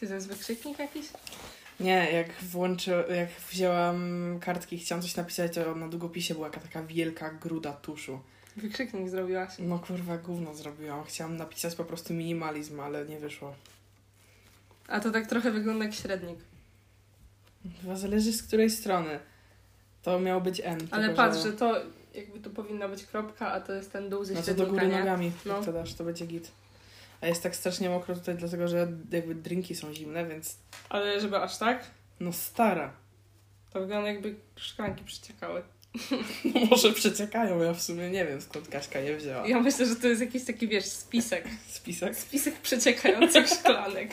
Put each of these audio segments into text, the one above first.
Ty to jest wykrzyknik jakiś? Nie, jak włączy, jak wzięłam kartki i chciałam coś napisać, to na długopisie była taka wielka gruda tuszu. Wykrzyknik zrobiłaś. No kurwa, gówno zrobiłam. Chciałam napisać po prostu minimalizm, ale nie wyszło. A to tak trochę wygląda jak średnik. Chyba zależy z której strony. To miało być N. Ale tylko, patrz, że to jakby tu powinna być kropka, a to jest ten dół ze No to średnika, do góry nie? nogami, No. to dasz, to będzie git. A jest tak strasznie mokro tutaj, dlatego że jakby drinki są zimne, więc Ale żeby aż tak, no stara. to wygląda jakby szklanki przeciekały. No może przeciekają, ja w sumie nie wiem skąd Kaśka je wzięła. Ja myślę, że to jest jakiś taki, wiesz, spisek. Spisek? Spisek przeciekających szklanek.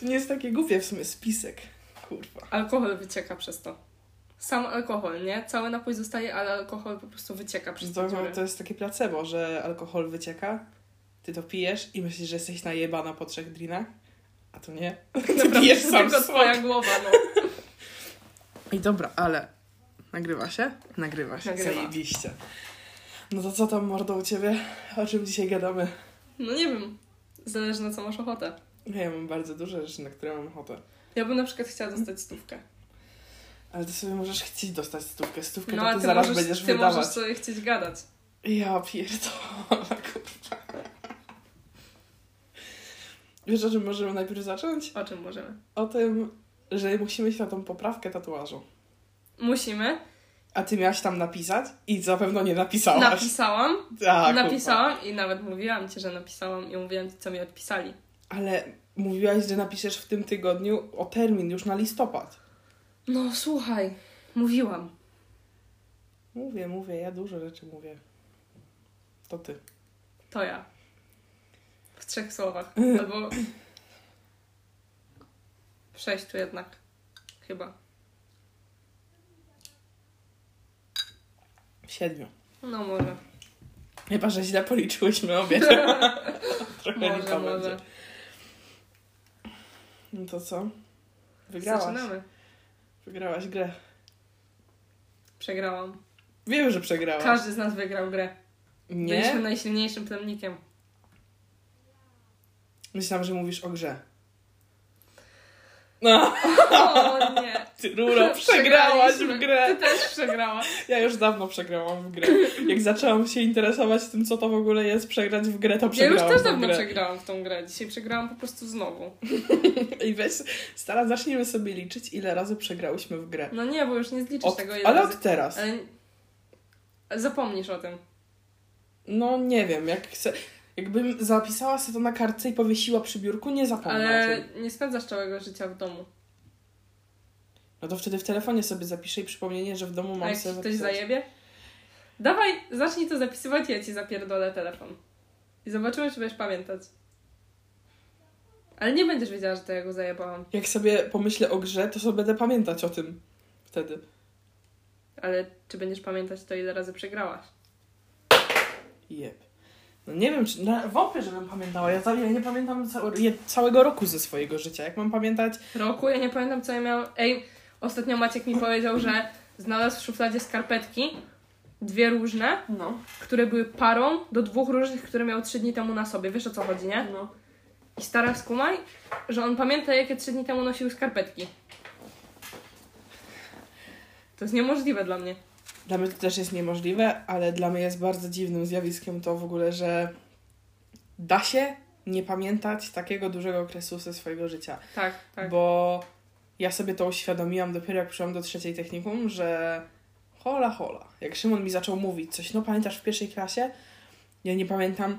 To nie jest takie głupie w sumie, spisek. Kurwa. Alkohol wycieka przez to. Sam alkohol, nie? Cały napój zostaje, ale alkohol po prostu wycieka przez To, dziury. to jest takie placebo, że alkohol wycieka, ty to pijesz i myślisz, że jesteś najebana po trzech drinach, a to nie. Ty pijesz sam tylko twoja głowa, no. I dobra, ale nagrywa się? Nagrywa się, Nagrywa. zajebiście. No to co tam mordo u ciebie? O czym dzisiaj gadamy? No nie wiem. Zależy na co masz ochotę. Ja mam bardzo duże rzeczy, na które mam ochotę. Ja bym na przykład chciała dostać stówkę. Ale ty sobie możesz chcieć dostać stówkę. Stówkę No to ty ty, zaraz możesz, będziesz ty wydawać. możesz sobie chcieć gadać. Ja pierdolę, kurwa. Wiesz, o czym możemy najpierw zacząć? O czym możemy? O tym, że musimy iść na tą poprawkę tatuażu. Musimy. A ty miałaś tam napisać i zapewne nie napisałaś. Napisałam. tak, kurwa. napisałam i nawet mówiłam ci, że napisałam i mówiłam ci, co mi odpisali. Ale mówiłaś, że napiszesz w tym tygodniu o termin już na listopad. No słuchaj, mówiłam. Mówię, mówię, ja dużo rzeczy mówię. To ty. To ja. W trzech słowach. Albo w sześciu jednak. Chyba. W siedmiu. No może. Chyba, że źle policzyłyśmy obie. Trochę Może, lipa może. będzie. No to co? Wygrałaś. Zaczynamy. Wygrałaś grę. Przegrałam. Wiem, że przegrałaś. Każdy z nas wygrał grę. Byliśmy Nie? najsilniejszym plemnikiem. Myślałam, że mówisz o grze. No, O nie. ty Ruro, przegrałaś w grę. Ty też przegrałaś. Ja już dawno przegrałam w grę. Jak zaczęłam się interesować tym, co to w ogóle jest przegrać w grę, to Ja już przegrałam też dawno grę. przegrałam w tą grę. Dzisiaj przegrałam po prostu znowu. I weź, stara, zacznijmy sobie liczyć, ile razy przegrałyśmy w grę. No nie, bo już nie zliczysz Od, tego ile ale razy. od teraz. Ale zapomnisz o tym. No nie wiem, jak chcę... Jakbym zapisała sobie to na kartce i powiesiła przy biurku, nie zapomnę Ale nie spędzasz całego życia w domu. No to wtedy w telefonie sobie zapiszę i przypomnienie, że w domu A mam jak sobie ktoś zapisać. zajebie? Dawaj, zacznij to zapisywać, ja ci zapierdolę telefon. I zobaczymy, czy będziesz pamiętać. Ale nie będziesz wiedziała, że to ja go zajebałam. Jak sobie pomyślę o grze, to sobie będę pamiętać o tym wtedy. Ale czy będziesz pamiętać to, ile razy przegrałaś? Jeb. No nie wiem, czy... Na, wątpię, żebym pamiętała. Ja, ja nie pamiętam ca- je- całego roku ze swojego życia. Jak mam pamiętać... Roku? Ja nie pamiętam, co ja miałam. Ej, ostatnio Maciek mi powiedział, że znalazł w szufladzie skarpetki. Dwie różne, No. które były parą do dwóch różnych, które miał trzy dni temu na sobie. Wiesz o co chodzi, nie? no. I stara skumaj, że on pamięta, jakie trzy dni temu nosił skarpetki. To jest niemożliwe dla mnie. Dla mnie to też jest niemożliwe, ale dla mnie jest bardzo dziwnym zjawiskiem to w ogóle, że da się nie pamiętać takiego dużego okresu ze swojego życia. Tak, tak. Bo ja sobie to uświadomiłam dopiero jak przyszłam do trzeciej technikum, że hola hola. Jak Szymon mi zaczął mówić coś, no pamiętasz w pierwszej klasie? Ja nie pamiętam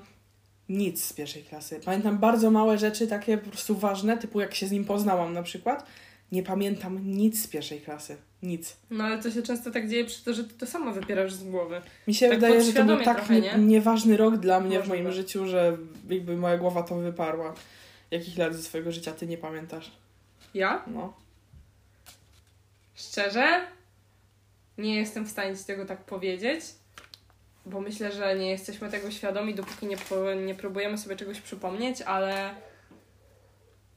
nic z pierwszej klasy. Pamiętam bardzo małe rzeczy, takie po prostu ważne, typu jak się z nim poznałam na przykład. Nie pamiętam nic z pierwszej klasy. Nic. No ale to się często tak dzieje przez to, że ty to samo wypierasz z głowy. Mi się Tak wydaje, że to był tak trochę, nie, nie? nieważny rok dla mnie w Możliwe. moim życiu, że jakby moja głowa to wyparła. Jakich lat ze swojego życia ty nie pamiętasz? Ja? No. Szczerze? Nie jestem w stanie ci tego tak powiedzieć, bo myślę, że nie jesteśmy tego świadomi, dopóki nie, po, nie próbujemy sobie czegoś przypomnieć, ale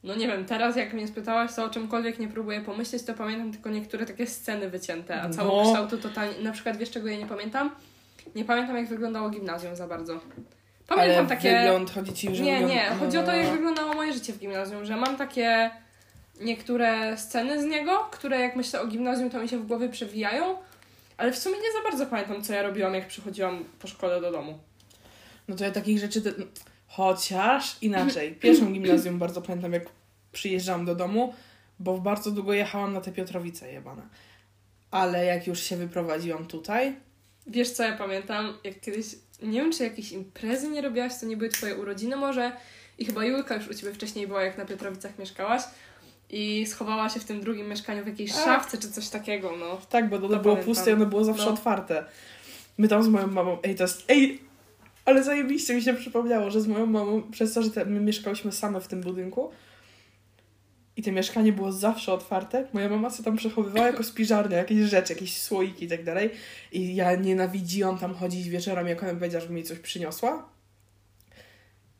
no nie wiem, teraz jak mnie spytałaś, co o czymkolwiek nie próbuję pomyśleć, to pamiętam tylko niektóre takie sceny wycięte, a No. całokształtu totalnie... Na przykład wiesz czego ja nie pamiętam? Nie pamiętam jak wyglądało gimnazjum za bardzo. Pamiętam Ale takie... wygląd chodzi ci, że Nie, wygląd... nie, chodzi o to, jak No. wyglądało moje życie w gimnazjum, że mam takie niektóre sceny z niego, które jak myślę o gimnazjum, to mi się w głowie przewijają, ale w sumie nie za bardzo pamiętam, co ja robiłam, jak przychodziłam po szkole do domu. No to ja takich rzeczy... Chociaż inaczej. Pierwszą gimnazjum bardzo pamiętam, jak przyjeżdżałam do domu, bo bardzo długo jechałam na te Piotrowice jebane. Ale jak już się wyprowadziłam tutaj, Wiesz, co ja pamiętam, jak kiedyś, nie wiem, czy jakieś imprezy nie robiłaś, to nie były twoje urodziny może i chyba Julka już u ciebie wcześniej była, jak na Piotrowicach mieszkałaś i schowała się w tym drugim mieszkaniu w jakiejś A. szafce czy coś takiego, no. Tak, bo to, To było pamiętam. puste i ono było zawsze No. otwarte. My tam z moją mamą, ej, to jest, ej, ale zajebiście mi się przypomniało, że z moją mamą, przez to, że te, my mieszkałyśmy same w tym budynku i to mieszkanie było zawsze otwarte, moja mama sobie tam przechowywała jako spiżarnia jakieś rzeczy, jakieś słoiki i tak dalej i ja nienawidziłam tam chodzić wieczorem, jak ona powiedziała, żeby mi coś przyniosła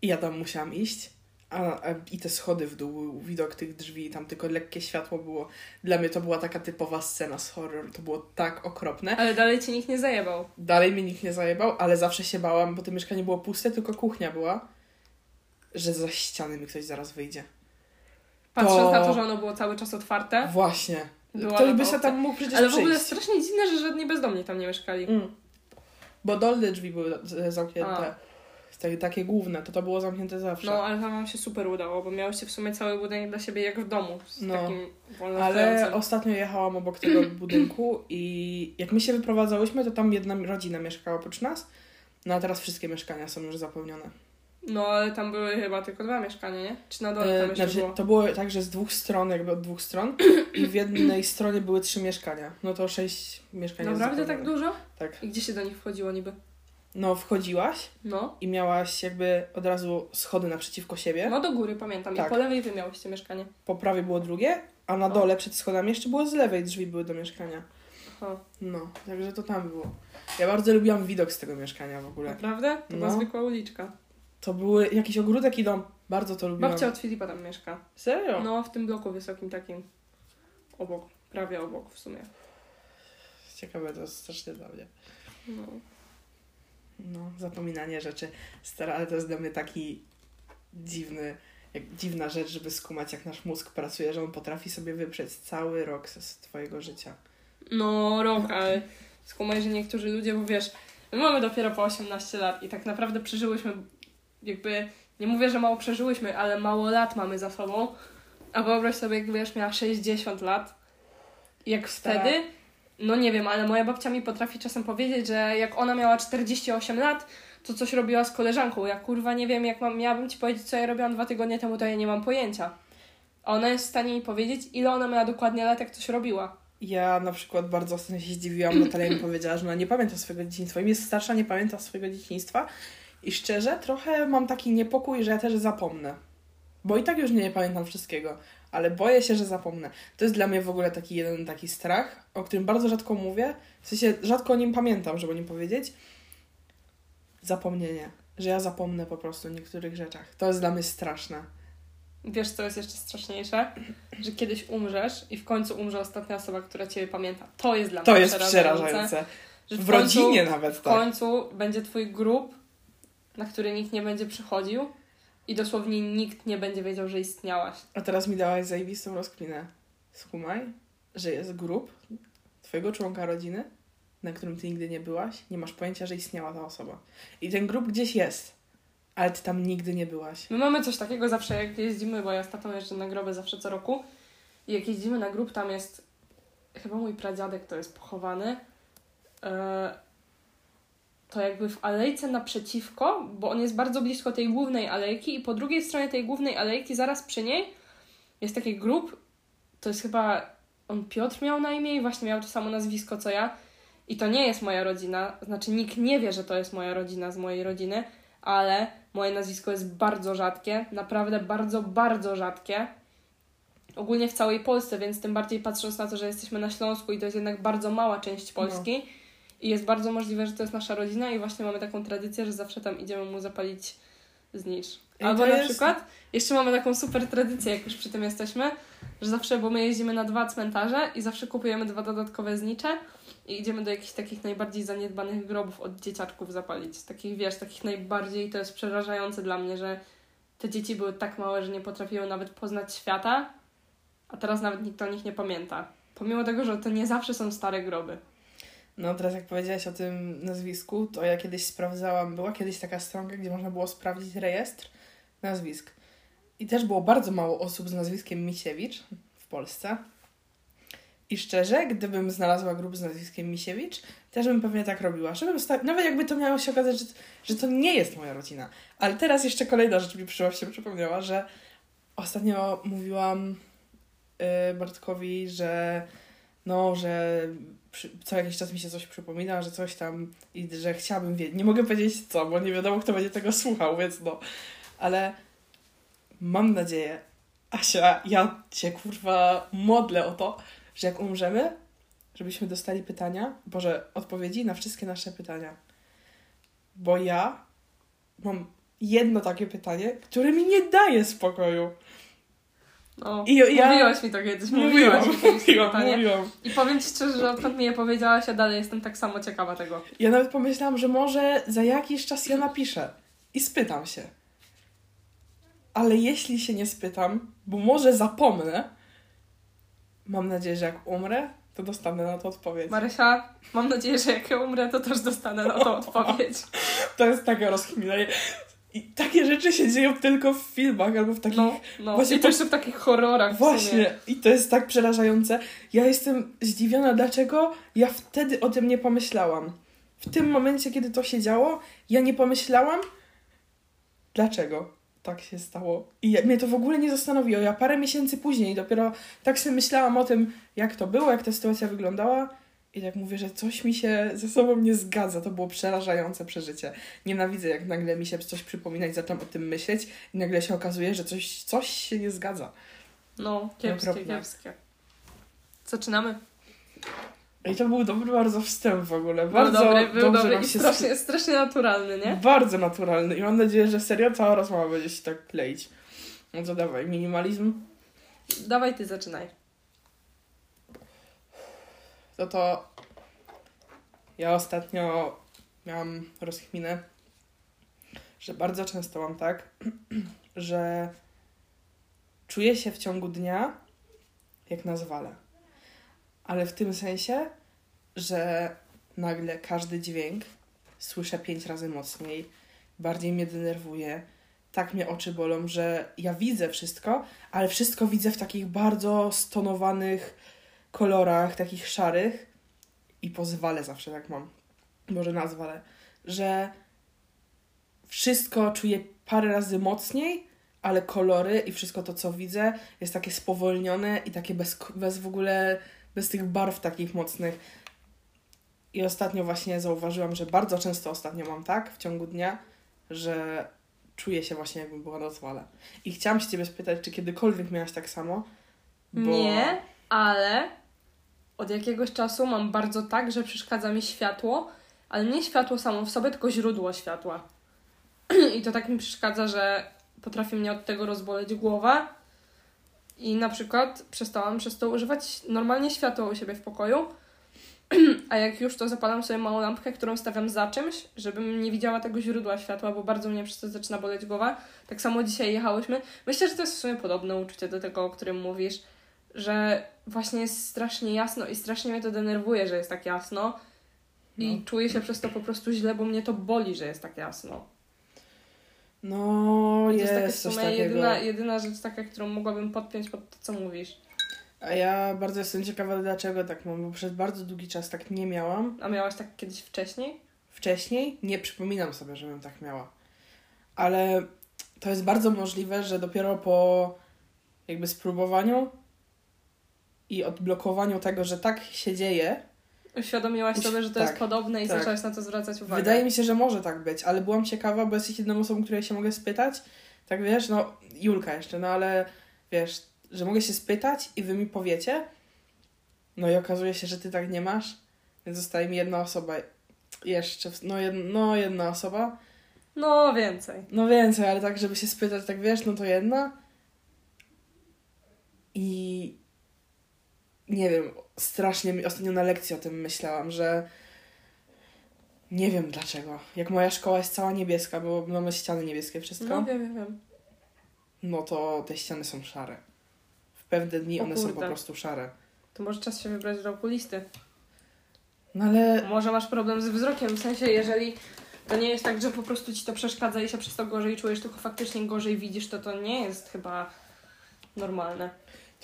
i ja tam musiałam iść. A, a, I te schody w dół, widok tych drzwi, tam tylko lekkie światło było. Dla mnie to była taka typowa scena z horror. To było tak okropne. Ale dalej cię nikt nie zajebał. Dalej mnie nikt nie zajebał, ale zawsze się bałam, bo to mieszkanie było puste, tylko kuchnia była, że za ściany mi ktoś zaraz wyjdzie. Patrząc To- na to, że ono było cały czas otwarte, Właśnie. Ktoś by się tam mógł przecież ale w przyjść. ogóle strasznie dziwne, że żadni bezdomni tam nie mieszkali. Mm. Bo dolne drzwi były zamknięte. A. Takie, takie główne, to to było zamknięte zawsze. No, ale tam wam się super udało, bo miałyście w sumie cały budynek dla siebie jak w domu. Z No. takim Ale ostatnio jechałam obok tego budynku i jak my się wyprowadzałyśmy, to tam jedna rodzina mieszkała oprócz nas. No a teraz wszystkie mieszkania są już zapełnione. No, ale tam były chyba tylko dwa mieszkania, nie? Czy na dole tam E, jeszcze znaczy, było? to było tak, że z dwóch stron, jakby od dwóch stron i w jednej stronie były trzy mieszkania. No to sześć mieszkań jest Naprawdę tak dużo? Tak. I gdzie się do nich wchodziło niby? No wchodziłaś No. i miałaś jakby od razu schody naprzeciwko siebie. No do góry, pamiętam. Tak. I po lewej wy miałyście mieszkanie. Po prawej było drugie, a na No. dole przed schodami jeszcze było z lewej drzwi były do mieszkania. Aha. No, także to tam było. Ja bardzo lubiłam widok z tego mieszkania w ogóle. Naprawdę? To była No. zwykła uliczka. To były jakiś ogródek i dom. Bardzo to lubiłam. Babcia od Filipa tam mieszka. Serio? No, w tym bloku wysokim takim. Obok. Prawie obok w sumie. Ciekawe, to strasznie dla mnie. No. No, zapominanie rzeczy. Stara, ale to jest dla mnie taki dziwny, jak, dziwna rzecz, żeby skumać, jak nasz mózg pracuje, że on potrafi sobie wyprzeć cały rok z, twojego życia. No, rok, ale skumaj, że niektórzy ludzie, bo wiesz, my mamy dopiero po 18 lat i tak naprawdę przeżyłyśmy, jakby, nie mówię, że mało przeżyłyśmy, ale mało lat mamy za sobą. A wyobraź sobie, jak wiesz, miała 60 lat. I Jak wtedy, no nie wiem, ale moja babcia mi potrafi czasem powiedzieć, że jak ona miała 48 lat, to coś robiła z koleżanką. Ja kurwa nie wiem, jak mam, miałabym ci powiedzieć, co ja robiłam dwa tygodnie temu, to ja nie mam pojęcia. A ona jest w stanie mi powiedzieć, ile ona miała dokładnie lat, jak coś robiła. Ja na przykład bardzo ostatnio się zdziwiłam, Natalia mi powiedziała, że ona nie pamięta swojego dzieciństwa. Im jest starsza, nie pamięta swojego dzieciństwa. I szczerze, trochę mam taki niepokój, że ja też zapomnę. Bo i tak już nie pamiętam wszystkiego, ale boję się, że zapomnę. To jest dla mnie w ogóle taki jeden taki strach, o którym bardzo rzadko mówię. W sensie rzadko o nim pamiętam, żeby o nim powiedzieć. Zapomnienie. Że ja zapomnę po prostu o niektórych rzeczach. To jest dla mnie straszne. Wiesz, co jest jeszcze straszniejsze? Że kiedyś umrzesz i w końcu umrze ostatnia osoba, która Ciebie pamięta. To jest dla To mnie jest przerażające. przerażające. Że W końcu- rodzinie nawet W tak. końcu będzie Twój grób, na który nikt nie będzie przychodził i dosłownie nikt nie będzie wiedział, że istniałaś. A teraz mi dałaś zajebistą rozkminę. Skumaj, że jest grup twojego członka rodziny, na którym ty nigdy nie byłaś, nie masz pojęcia, że istniała ta osoba. I ten grup gdzieś jest, ale ty tam nigdy nie byłaś. My mamy coś takiego zawsze, jak jeździmy, bo ja z tatą jeżdżę na groby zawsze co roku. I jak jeździmy na grób, tam jest chyba mój pradziadek to jest pochowany. To jakby w alejce naprzeciwko, bo on jest bardzo blisko tej głównej alejki i po drugiej stronie tej głównej alejki, zaraz przy niej, jest taki grób. To jest chyba, on Piotr miał na imię i właśnie miał to samo nazwisko co ja. I to nie jest moja rodzina, znaczy nikt nie wie, że to jest moja rodzina z mojej rodziny, ale moje nazwisko jest bardzo rzadkie, naprawdę bardzo, bardzo rzadkie. Ogólnie w całej Polsce, więc tym bardziej patrząc na to, że jesteśmy na Śląsku i to jest jednak bardzo mała część Polski. I jest bardzo możliwe, że to jest nasza rodzina i właśnie mamy taką tradycję, że zawsze tam idziemy mu zapalić znicz. Albo na jest- przykład, jeszcze mamy taką super tradycję, jak już przy tym jesteśmy, że zawsze, bo my jeździmy na dwa cmentarze i zawsze kupujemy dwa dodatkowe znicze i idziemy do jakichś takich najbardziej zaniedbanych grobów od dzieciaczków zapalić. Takich, wiesz, takich najbardziej, to jest przerażające dla mnie, że te dzieci były tak małe, że nie potrafiły nawet poznać świata, a teraz nawet nikt o nich nie pamięta. Pomimo tego, że to nie zawsze są stare groby. No teraz jak powiedziałaś o tym nazwisku, to ja kiedyś sprawdzałam, była kiedyś taka stronka, gdzie można było sprawdzić rejestr nazwisk. I też było bardzo mało osób z nazwiskiem Misiewicz w Polsce. I szczerze, gdybym znalazła grup z nazwiskiem Misiewicz, też bym pewnie tak robiła. Żebym sta- Nawet jakby to miało się okazać, że, że to nie jest moja rodzina. Ale teraz jeszcze kolejna rzecz mi przyszła, się przypomniała, że ostatnio mówiłam yy, Bartkowi, że no, że przy, co jakiś czas mi się coś przypomina, że coś tam i że chciałabym wiedzieć. Nie mogę powiedzieć co, bo nie wiadomo, kto będzie tego słuchał, więc no. Ale mam nadzieję, Asia, ja cię kurwa modlę o to, że jak umrzemy, żebyśmy dostali pytania, Boże, odpowiedzi na wszystkie nasze pytania. Bo ja mam jedno takie pytanie, które mi nie daje spokoju. No, I ja- mówiłaś mi to kiedyś, mówiłaś Mówiłam, mi to mówiłam. I powiem Ci szczerze, że odkąd mi je powiedziałaś, ja dalej jestem tak samo ciekawa tego. Ja nawet pomyślałam, że może za jakiś czas ja napiszę i spytam się. Ale jeśli się nie spytam, bo może zapomnę, mam nadzieję, że jak umrę, to dostanę na to odpowiedź. Marysia, mam nadzieję, że jak ja umrę, to też dostanę na to odpowiedź. To jest taka rozchmina. I takie rzeczy się dzieją tylko w filmach albo w takich... No, no. Właśnie I też w takich horrorach. Właśnie, i to jest tak przerażające. Ja jestem zdziwiona, dlaczego ja wtedy o tym nie pomyślałam. W tym momencie, kiedy to się działo, ja nie pomyślałam, dlaczego tak się stało. I ja, mnie to w ogóle nie zastanowiło. Ja parę miesięcy później dopiero tak sobie myślałam o tym, jak to było, jak ta sytuacja wyglądała. I tak mówię, że coś mi się ze sobą nie zgadza. To było przerażające przeżycie. Nienawidzę, jak nagle mi się coś przypomina i zaczynam o tym myśleć i nagle się okazuje, że coś, coś się nie zgadza. No, kiepskie, Okropne. kiepskie. Zaczynamy. I to był dobry bardzo wstęp w ogóle. Był Bardzo dobry, był dobrze dobry i się strasznie, strasznie naturalny, nie? Bardzo naturalny. I mam nadzieję, że serio cała rozmowa będzie się tak kleić. No to dawaj, minimalizm. Dawaj ty zaczynaj. No to ja ostatnio miałam rozchminę, że bardzo często mam tak, że czuję się w ciągu dnia jak na zwale. Ale w tym sensie, że nagle każdy dźwięk słyszę pięć razy mocniej, bardziej mnie denerwuje, tak mnie oczy bolą, że ja widzę wszystko, ale wszystko widzę w takich bardzo stonowanych kolorach, takich szarych i po zwale zawsze tak mam, może na zwale, że wszystko czuję parę razy mocniej, ale kolory i wszystko to, co widzę, jest takie spowolnione i takie bez, bez w ogóle, bez tych barw takich mocnych. I ostatnio właśnie zauważyłam, że bardzo często ostatnio mam tak w ciągu dnia, że czuję się właśnie jakbym była na zwale. I chciałam się Ciebie spytać, czy kiedykolwiek miałaś tak samo? Nie, ale od jakiegoś czasu mam bardzo tak, że przeszkadza mi światło, ale nie światło samo w sobie, tylko źródło światła. I to tak mi przeszkadza, że potrafi mnie od tego rozboleć głowa. I na przykład przestałam przez to używać normalnie światła u siebie w pokoju. A jak już, to zapalam sobie małą lampkę, którą stawiam za czymś, żebym nie widziała tego źródła światła, bo bardzo mnie przez to zaczyna boleć głowa. Tak samo dzisiaj jechałyśmy. Myślę, że to jest w sumie podobne uczucie do tego, o którym mówisz, że właśnie jest strasznie jasno i strasznie mnie to denerwuje, że jest tak jasno. I No. czuję się przez to po prostu źle, bo mnie to boli, że jest tak jasno. No, To jest, jest taka w sumie jedyna, jedyna rzecz taka, którą mogłabym podpiąć pod to, co mówisz. A ja bardzo jestem ciekawa, dlaczego tak mam, bo przez bardzo długi czas tak nie miałam. A miałaś tak kiedyś wcześniej? Wcześniej nie przypominam sobie, żebym tak miała. Ale to jest bardzo możliwe, że dopiero po jakby spróbowaniu i odblokowaniu tego, że tak się dzieje, Uświadomiłaś Uś- sobie, że to tak, jest podobne i tak. zaczęłaś na to zwracać uwagę. wydaje mi się, że może tak być, ale byłam ciekawa, bo jesteś jedną osobą, której się mogę spytać. Tak wiesz, no Julka jeszcze, no ale wiesz, że mogę się spytać i wy mi powiecie. No i okazuje się, że ty tak nie masz, więc zostaje mi jedna osoba jeszcze, no, jed, no jedna osoba No, więcej. No więcej, ale tak, żeby się spytać, tak wiesz, no to jedna. I nie wiem, strasznie mi ostatnio na lekcji o tym myślałam, że nie wiem dlaczego. Jak moja szkoła jest cała niebieska, bo mamy ściany niebieskie, wszystko, No, no, wiem, wiem, wiem. to te ściany są szare. W pewne dni O one są po kurde. prostu szare. To może czas się wybrać do okulisty. No ale Może masz problem z wzrokiem, w sensie jeżeli to nie jest tak, że po prostu ci to przeszkadza i się przez to gorzej czujesz, tylko faktycznie gorzej widzisz, to to nie jest chyba normalne.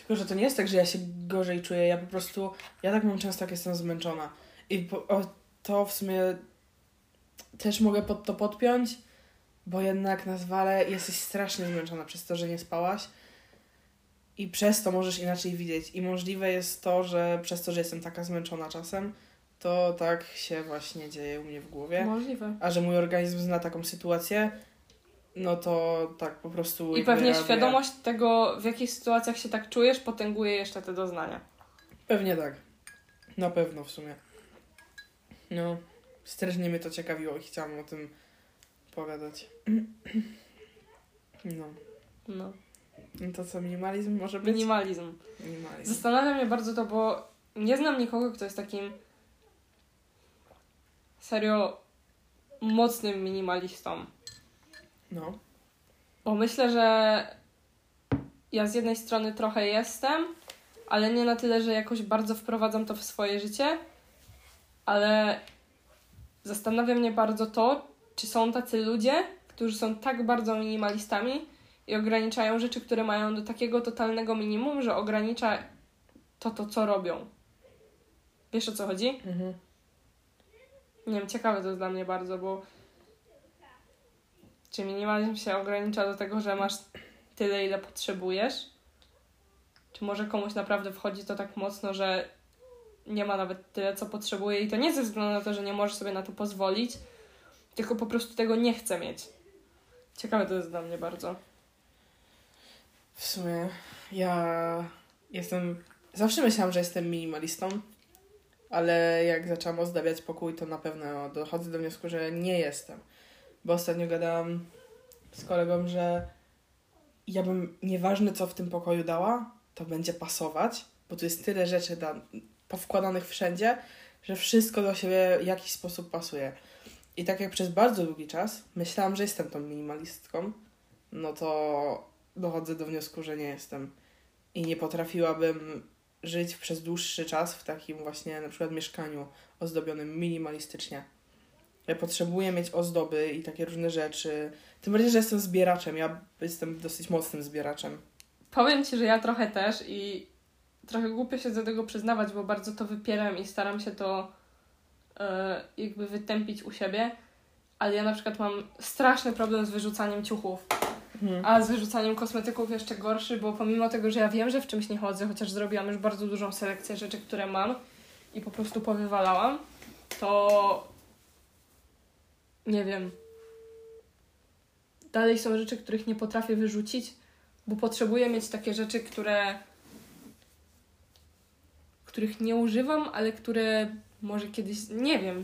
Tylko, że to nie jest tak, że ja się gorzej czuję, ja po prostu, ja tak mam często, jak jestem zmęczona. I po, o, to w sumie też mogę pod to podpiąć, bo jednak na zwale jesteś strasznie zmęczona przez to, że nie spałaś i przez to możesz inaczej widzieć. I możliwe jest to, że przez to, że jestem taka zmęczona czasem, to tak się właśnie dzieje u mnie w głowie. Możliwe. A że mój organizm zna taką sytuację, no to tak po prostu... I pewnie reaguje. świadomość tego, w jakich sytuacjach się tak czujesz, potęguje jeszcze te doznania. Pewnie tak. Na pewno w sumie. No, strasznie mnie to ciekawiło i chciałam o tym pogadać. No. No. No to co, minimalizm może być? Minimalizm. Minimalizm. Zastanawia mnie bardzo to, bo nie znam nikogo, kto jest takim serio mocnym minimalistą. No. Bo myślę, że ja z jednej strony trochę jestem, ale nie na tyle, że jakoś bardzo wprowadzam to w swoje życie, ale zastanawia mnie bardzo to, czy są tacy ludzie, którzy są tak bardzo minimalistami i ograniczają rzeczy, które mają do takiego totalnego minimum, że ogranicza to, to co robią. Wiesz o co chodzi? Mhm. Nie wiem, ciekawe to jest dla mnie bardzo, bo czy minimalizm się ogranicza do tego, że masz tyle, ile potrzebujesz? Czy może komuś naprawdę wchodzi to tak mocno, że nie ma nawet tyle, co potrzebuje i to nie ze względu na to, że nie może sobie na to pozwolić, tylko po prostu tego nie chce mieć. Ciekawe to jest dla mnie bardzo. W sumie ja jestem... Zawsze myślałam, że jestem minimalistą, ale jak zaczęłam ozdabiać pokój, to na pewno dochodzę do wniosku, że nie jestem. Bo ostatnio gadałam z kolegą, że ja bym, nieważne co w tym pokoju dała, to będzie pasować, bo tu jest tyle rzeczy da, powkładanych wszędzie, że wszystko do siebie w jakiś sposób pasuje. I tak jak przez bardzo długi czas myślałam, że jestem tą minimalistką, no to dochodzę do wniosku, że nie jestem. I nie potrafiłabym żyć przez dłuższy czas w takim właśnie na przykład mieszkaniu ozdobionym minimalistycznie. Ja potrzebuję mieć ozdoby i takie różne rzeczy. Tym bardziej, że jestem zbieraczem. Ja jestem dosyć mocnym zbieraczem. Powiem Ci, że ja trochę też i trochę głupio się do tego przyznawać, bo bardzo to wypieram i staram się to e, jakby wytępić u siebie, ale ja na przykład mam straszny problem z wyrzucaniem ciuchów, Mhm. a z wyrzucaniem kosmetyków jeszcze gorszy, bo pomimo tego, że ja wiem, że w czymś nie chodzę, chociaż zrobiłam już bardzo dużą selekcję rzeczy, które mam i po prostu powywalałam, to nie wiem. Dalej są rzeczy, których nie potrafię wyrzucić, bo potrzebuję mieć takie rzeczy, które których nie używam, ale które może kiedyś, nie wiem.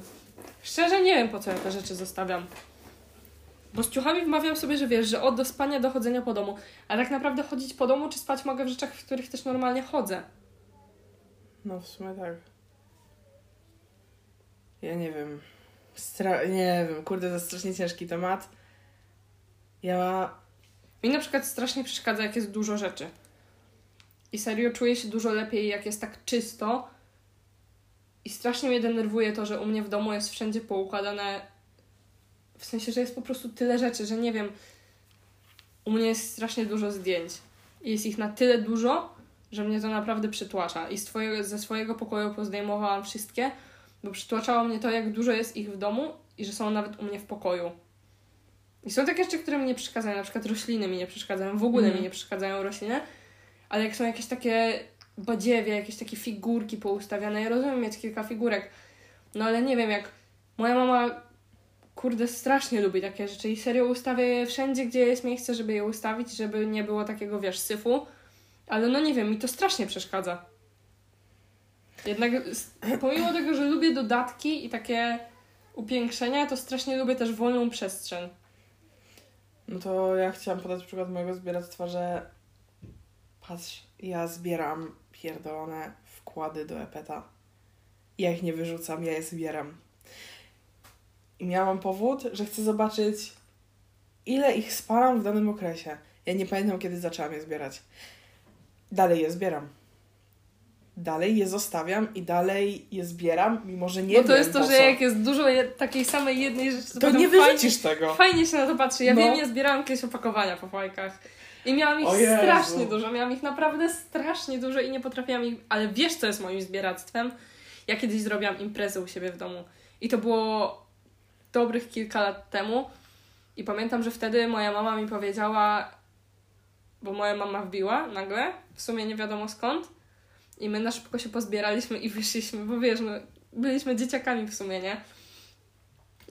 Szczerze nie wiem, po co ja te rzeczy zostawiam. Bo z ciuchami wmawiam sobie, że wiesz, że od do spania do chodzenia po domu. A tak naprawdę chodzić po domu, czy spać mogę w rzeczach, w których też normalnie chodzę. No w sumie tak. Ja nie wiem. Stra- nie wiem, kurde, to strasznie ciężki temat. Ja Mi na przykład strasznie przeszkadza, jak jest dużo rzeczy. I serio czuję się dużo lepiej, jak jest tak czysto. I strasznie mnie denerwuje to, że u mnie w domu jest wszędzie poukładane. W sensie, że jest po prostu tyle rzeczy, że nie wiem. U mnie jest strasznie dużo zdjęć. I jest ich na tyle dużo, że mnie to naprawdę przytłacza. I z twojego, ze swojego pokoju pozdejmowałam wszystkie, bo przytłaczało mnie to, jak dużo jest ich w domu i że są nawet u mnie w pokoju. I są takie rzeczy, które mi nie przeszkadzają, na przykład rośliny mi nie przeszkadzają, w ogóle Mhm. mi nie przeszkadzają rośliny, ale jak są jakieś takie badziewie, jakieś takie figurki poustawiane, ja rozumiem mieć kilka figurek, no ale nie wiem, jak moja mama, kurde, strasznie lubi takie rzeczy i serio ustawia je wszędzie, gdzie jest miejsce, żeby je ustawić, żeby nie było takiego, wiesz, syfu, ale no nie wiem, mi to strasznie przeszkadza. Jednak pomimo tego, że lubię dodatki i takie upiększenia, to strasznie lubię też wolną przestrzeń. No to ja chciałam podać przykład mojego zbieractwa, że patrz, ja zbieram pierdolone wkłady do epeta. Ja ich nie wyrzucam, ja je zbieram. I miałam powód, że chcę zobaczyć, ile ich spalam w danym okresie. Ja nie pamiętam, kiedy zaczęłam je zbierać. Dalej je zbieram. Dalej je zostawiam i dalej je zbieram, mimo że nie Bo to wiem jest to, że co. jak jest dużo je, takiej samej jednej rzeczy, To potem nie fajnie, wyrzucisz tego. fajnie się na to patrzy. Ja No. wiem, ja zbierałam kiedyś opakowania po fajkach. I miałam ich strasznie dużo, miałam ich naprawdę strasznie dużo i nie potrafiłam ich... Ale wiesz, co jest moim zbieractwem? Ja kiedyś zrobiłam imprezę u siebie w domu. I to było dobrych kilka lat temu. I pamiętam, że wtedy moja mama mi powiedziała, bo moja mama wbiła nagle, w sumie nie wiadomo skąd. I my na szybko się pozbieraliśmy i wyszliśmy, bo wiesz, no, byliśmy dzieciakami w sumie, nie?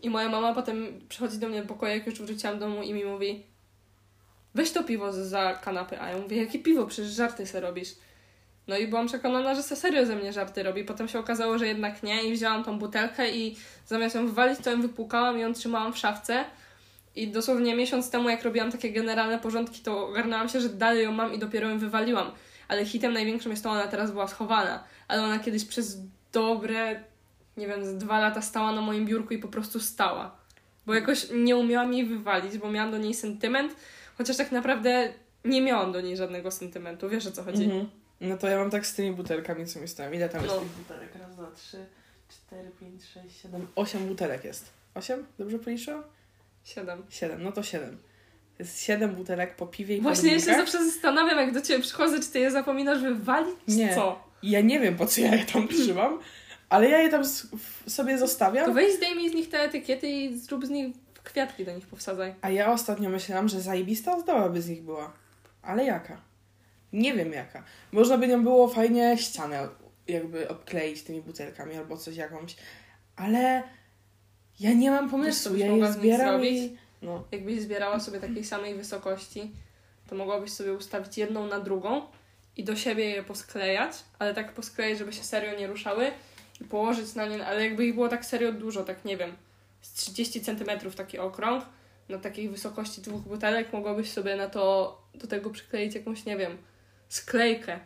I moja mama potem przychodzi do mnie do pokoju, jak już wróciłam do domu i mi mówi weź to piwo za kanapy. A ja mówię, jakie piwo? Przecież żarty se robisz. No i byłam przekonana, że se serio ze mnie żarty robi. Potem się okazało, że jednak nie i wzięłam tą butelkę i zamiast ją wywalić, to ją wypłukałam i ją trzymałam w szafce. I dosłownie miesiąc temu, jak robiłam takie generalne porządki, to ogarnęłam się, że dalej ją mam i dopiero ją wywaliłam. Ale hitem największym jest to, ona teraz była schowana. Ale ona kiedyś przez dobre, nie wiem, z dwa lata stała na moim biurku i po prostu stała. Bo jakoś nie umiałam jej wywalić, bo miałam do niej sentyment, chociaż tak naprawdę nie miałam do niej żadnego sentymentu. Wiesz o co chodzi? Mhm. No to ja mam tak z tymi butelkami, co mi stoją. Ile tam jest No. tych butelek? Raz, dwa, trzy, cztery, pięć, sześć, siedem, osiem butelek jest. Osiem? Dobrze policzyłam? Siedem. Siedem, no to siedem. Jest siedem butelek po piwie i po Właśnie ja się zawsze zastanawiam, jak do ciebie przychodzę, czy ty je zapominasz wywalić, czy Nie. co? Ja nie wiem, po co ja je tam trzymam, ale ja je tam sobie zostawiam. To weź zdejmij z nich te etykiety i zrób z nich kwiatki do nich powsadzaj. A ja ostatnio myślałam, że zajebista ozdoba by z nich była. Ale jaka? Nie wiem jaka. Można by nią było fajnie ścianę jakby obkleić tymi butelkami albo coś jakąś. Ale ja nie mam pomysłu. Ja je zbieram i... No. Jakbyś zbierała sobie takiej samej wysokości, to mogłabyś sobie ustawić jedną na drugą i do siebie je posklejać, ale tak posklejać, żeby się serio nie ruszały i położyć na nie, ale jakby ich było tak serio dużo, tak nie wiem, z 30 cm taki okrąg, na takiej wysokości dwóch butelek mogłabyś sobie na to, do tego przykleić jakąś, nie wiem, sklejkę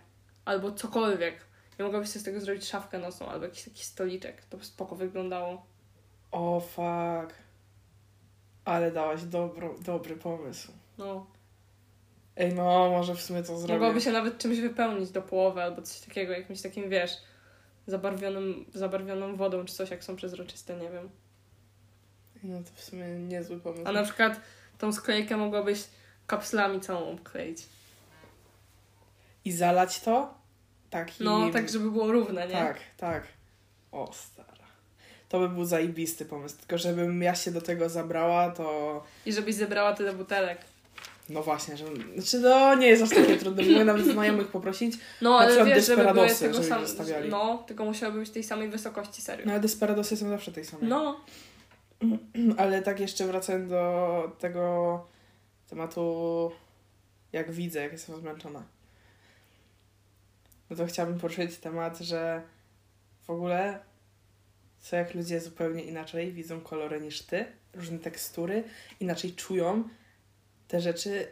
albo cokolwiek. I mogłabyś sobie z tego zrobić szafkę nocną albo jakiś taki stoliczek. To by spoko wyglądało. O fuck. Ale dałaś dobro, dobry pomysł. No. Ej, no, może w sumie to zrobię. Mogłoby się nawet czymś wypełnić do połowy albo coś takiego, jakimś takim, wiesz, zabarwionym, zabarwioną wodą czy coś, jak są przezroczyste, nie wiem. No to w sumie niezły pomysł. A na przykład tą sklejkę mogłabyś kapslami całą obkleić. I zalać to? Takim... No, tak, żeby było równe, nie? Tak, tak. O. To by był zajebisty pomysł. Tylko żebym ja się do tego zabrała, to... I żebyś zebrała tyle butelek. No właśnie, że... Znaczy, no nie jest aż takie trudne. Mogę nawet znajomych poprosić. No, ale wiesz, żeby były tego sam... zostawiali. No, tylko musiały być tej samej wysokości, serio. No ale desperadosy są zawsze tej samej. No, Ale tak jeszcze wracając do tego tematu, jak widzę, jak jestem zmęczona. No to chciałabym poruszyć temat, że w ogóle co jak ludzie zupełnie inaczej widzą kolory niż ty, różne tekstury, inaczej czują te rzeczy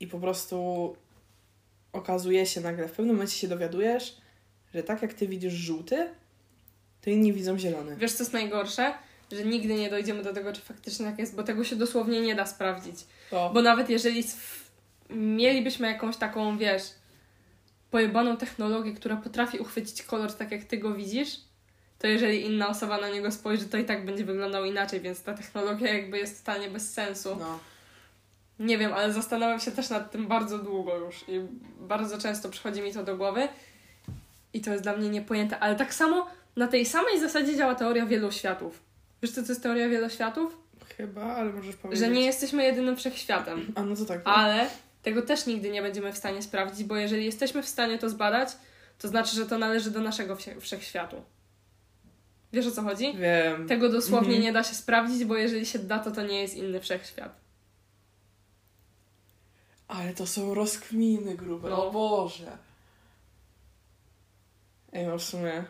i po prostu okazuje się nagle, w pewnym momencie się dowiadujesz, że tak jak ty widzisz żółty, to inni widzą zielony. wiesz co jest najgorsze? Że nigdy nie dojdziemy do tego, czy faktycznie tak jest, bo tego się dosłownie nie da sprawdzić. To Bo nawet jeżeli mielibyśmy jakąś taką, wiesz, pojebaną technologię, która potrafi uchwycić kolor tak, jak ty go widzisz, to jeżeli inna osoba na niego spojrzy, to i tak będzie wyglądał inaczej, więc ta technologia jakby jest totalnie bez sensu. no. Nie wiem, ale zastanawiam się też nad tym bardzo długo już i bardzo często przychodzi mi to do głowy i to jest dla mnie niepojęte, ale tak samo na tej samej zasadzie działa teoria wieloświatów. Wiesz co to jest teoria wieloświatów? Chyba, ale możesz powiedzieć. Że nie jesteśmy jedynym wszechświatem. A no to tak. Ale tego też nigdy nie będziemy w stanie sprawdzić, bo jeżeli jesteśmy w stanie to zbadać, to znaczy, że to należy do naszego wszechświatu. Wiesz o co chodzi? Wiem. Tego dosłownie Mhm. nie da się sprawdzić, bo jeżeli się da, to to nie jest inny wszechświat. Ale to są rozkminy grube. No. O Boże. Ej, no w sumie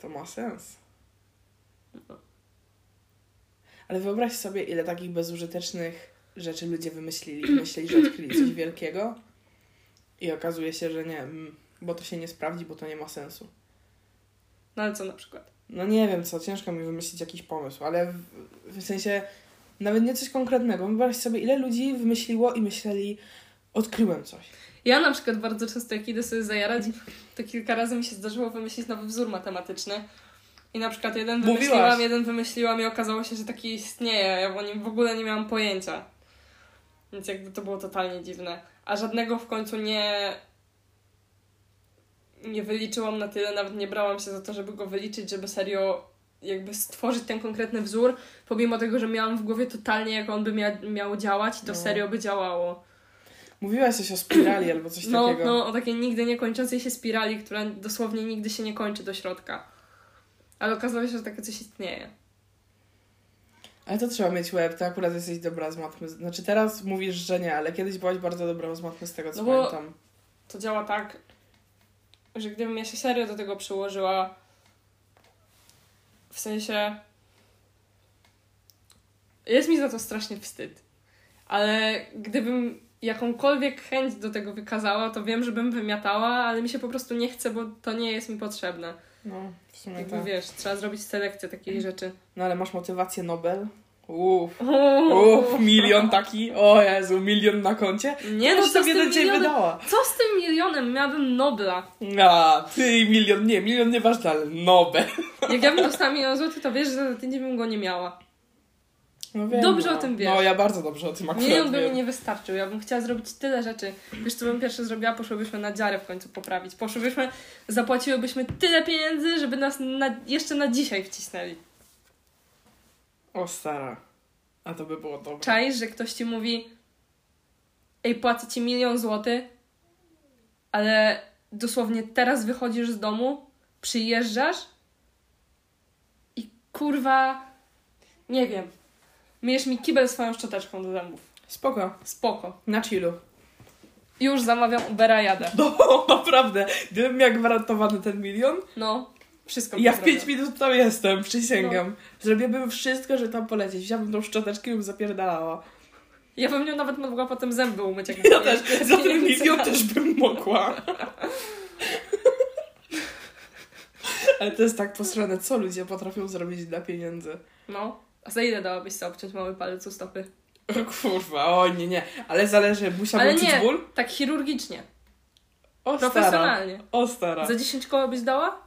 to ma sens. No. Ale wyobraź sobie, ile takich bezużytecznych rzeczy ludzie wymyślili. Myśleli, że odkryli coś wielkiego i okazuje się, że nie, mm, bo to się nie sprawdzi, bo to nie ma sensu. No ale co na przykład? No nie wiem co, ciężko mi wymyślić jakiś pomysł, ale w, w sensie nawet nie coś konkretnego. Wyobraź sobie, ile ludzi wymyśliło i myśleli, odkryłem coś. Ja na przykład bardzo często, jak idę sobie zajarać, to kilka razy mi się zdarzyło wymyślić nowy wzór matematyczny. I na przykład jeden Mówiłaś. wymyśliłam, jeden wymyśliłam i okazało się, że taki istnieje. Ja o nim w ogóle nie miałam pojęcia. Więc jakby to było totalnie dziwne. A żadnego w końcu nie nie wyliczyłam na tyle, nawet nie brałam się za to, żeby go wyliczyć, żeby serio jakby stworzyć ten konkretny wzór, pomimo tego, że miałam w głowie totalnie, jak on by mia- miał działać i to No. serio by działało. Mówiłaś coś o spirali albo coś No, takiego. no, o takiej nigdy nie kończącej się spirali, która dosłownie nigdy się nie kończy do środka. Ale okazało się, że takie coś istnieje. Ale to trzeba mieć łeb, ty akurat jesteś dobra z matmy. Znaczy teraz mówisz, że nie, ale kiedyś byłaś bardzo dobra z matmy z tego co No pamiętam. To działa tak, że gdybym ja się serio do tego przyłożyła, w sensie. Jest mi za to strasznie wstyd. Ale gdybym jakąkolwiek chęć do tego wykazała, to wiem, że bym wymiatała, ale mi się po prostu nie chce, bo to nie jest mi potrzebne. No, w sumie Jakby tak. wiesz, trzeba zrobić selekcję takich rzeczy. No ale masz motywację Nobel? Uff, uff, milion taki. O Jezu, milion na koncie. Nie no, co sobie do ciebie wydała. Co z tym milionem? Miałabym Nobla. A, ty milion, nie, milion nieważne, ale Nobel. Jak ja bym dostała milion złotych, to wiesz, że za tydzień bym go nie miała. No wiem, Dobrze no. o tym wiesz. No ja bardzo dobrze o tym akurat Milion by mi nie wystarczył. Ja bym chciała zrobić tyle rzeczy. Wiesz, co bym pierwsze zrobiła? Poszłybyśmy na dziarę w końcu poprawić. Poszłybyśmy, zapłaciłybyśmy tyle pieniędzy, żeby nas na, jeszcze na dzisiaj wcisnęli. O stara. A to by było dobre. Czaisz, że ktoś ci mówi ej, płacę ci milion złotych, ale dosłownie teraz wychodzisz z domu, przyjeżdżasz i kurwa, nie wiem, myjesz mi kibel swoją szczoteczką do zębów. Spoko. Spoko. Na chillu. Już zamawiam Ubera, jadę. No, naprawdę. Gdybym miał gwarantowany ten milion, No, wszystko ja w 5 zrobiła. minut tam jestem, przysięgam. No. Zrobiłabym wszystko, żeby tam polecieć. Wziąłbym tą szczoteczkę i bym zapierdalała. Ja bym nią nawet mogła potem zęby umyć. Jak Ja też, za nie- milion też bym mogła. Ale to jest tak posrane, co ludzie potrafią zrobić dla pieniędzy. No, a za ile dałabyś sobie obciąć mały palec u stopy? O kurwa, o nie, nie. Ale zależy, musiałbym Ale czuć ból? tak chirurgicznie, O stara. profesjonalnie. O stara. Za 10 koła byś dała?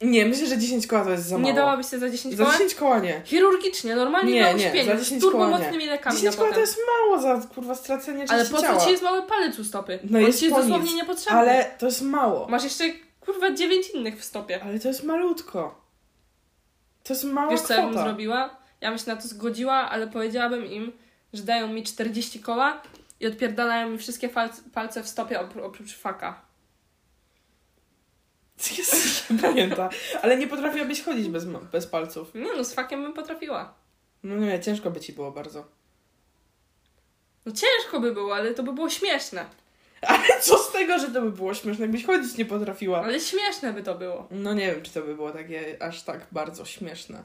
Nie, myślę, że 10 koła to jest za mało. Nie dałabyś sobie za 10 Za koła? 10 koła nie. Chirurgicznie, normalnie Nie, na nie, uśpieniu, za 10 z turbo koła nie. mocnymi lekami 10 na koła to jest mało za kurwa stracenie Ale części po co ci jest mały palec u stopy? No On jest ci jest dosłownie nic. niepotrzebny. Ale to jest mało. Masz jeszcze, kurwa, 9 innych w stopie. Ale to jest malutko. To jest mała Wiesz, co ja bym kwota. zrobiła? Ja bym się na to zgodziła, ale powiedziałabym im, że dają mi 40 koła i odpierdalają mi wszystkie palce w stopie opró- oprócz faka. Jest pamięta. Ale nie potrafiłabyś chodzić bez, bez palców. Nie no, z fakiem bym potrafiła. No nie, ciężko by ci było bardzo. No ciężko by było, ale to by było śmieszne. Ale co z tego, że to by było śmieszne, jakbyś chodzić nie potrafiła? Ale śmieszne by to było. No nie wiem, czy to by było takie aż tak bardzo śmieszne.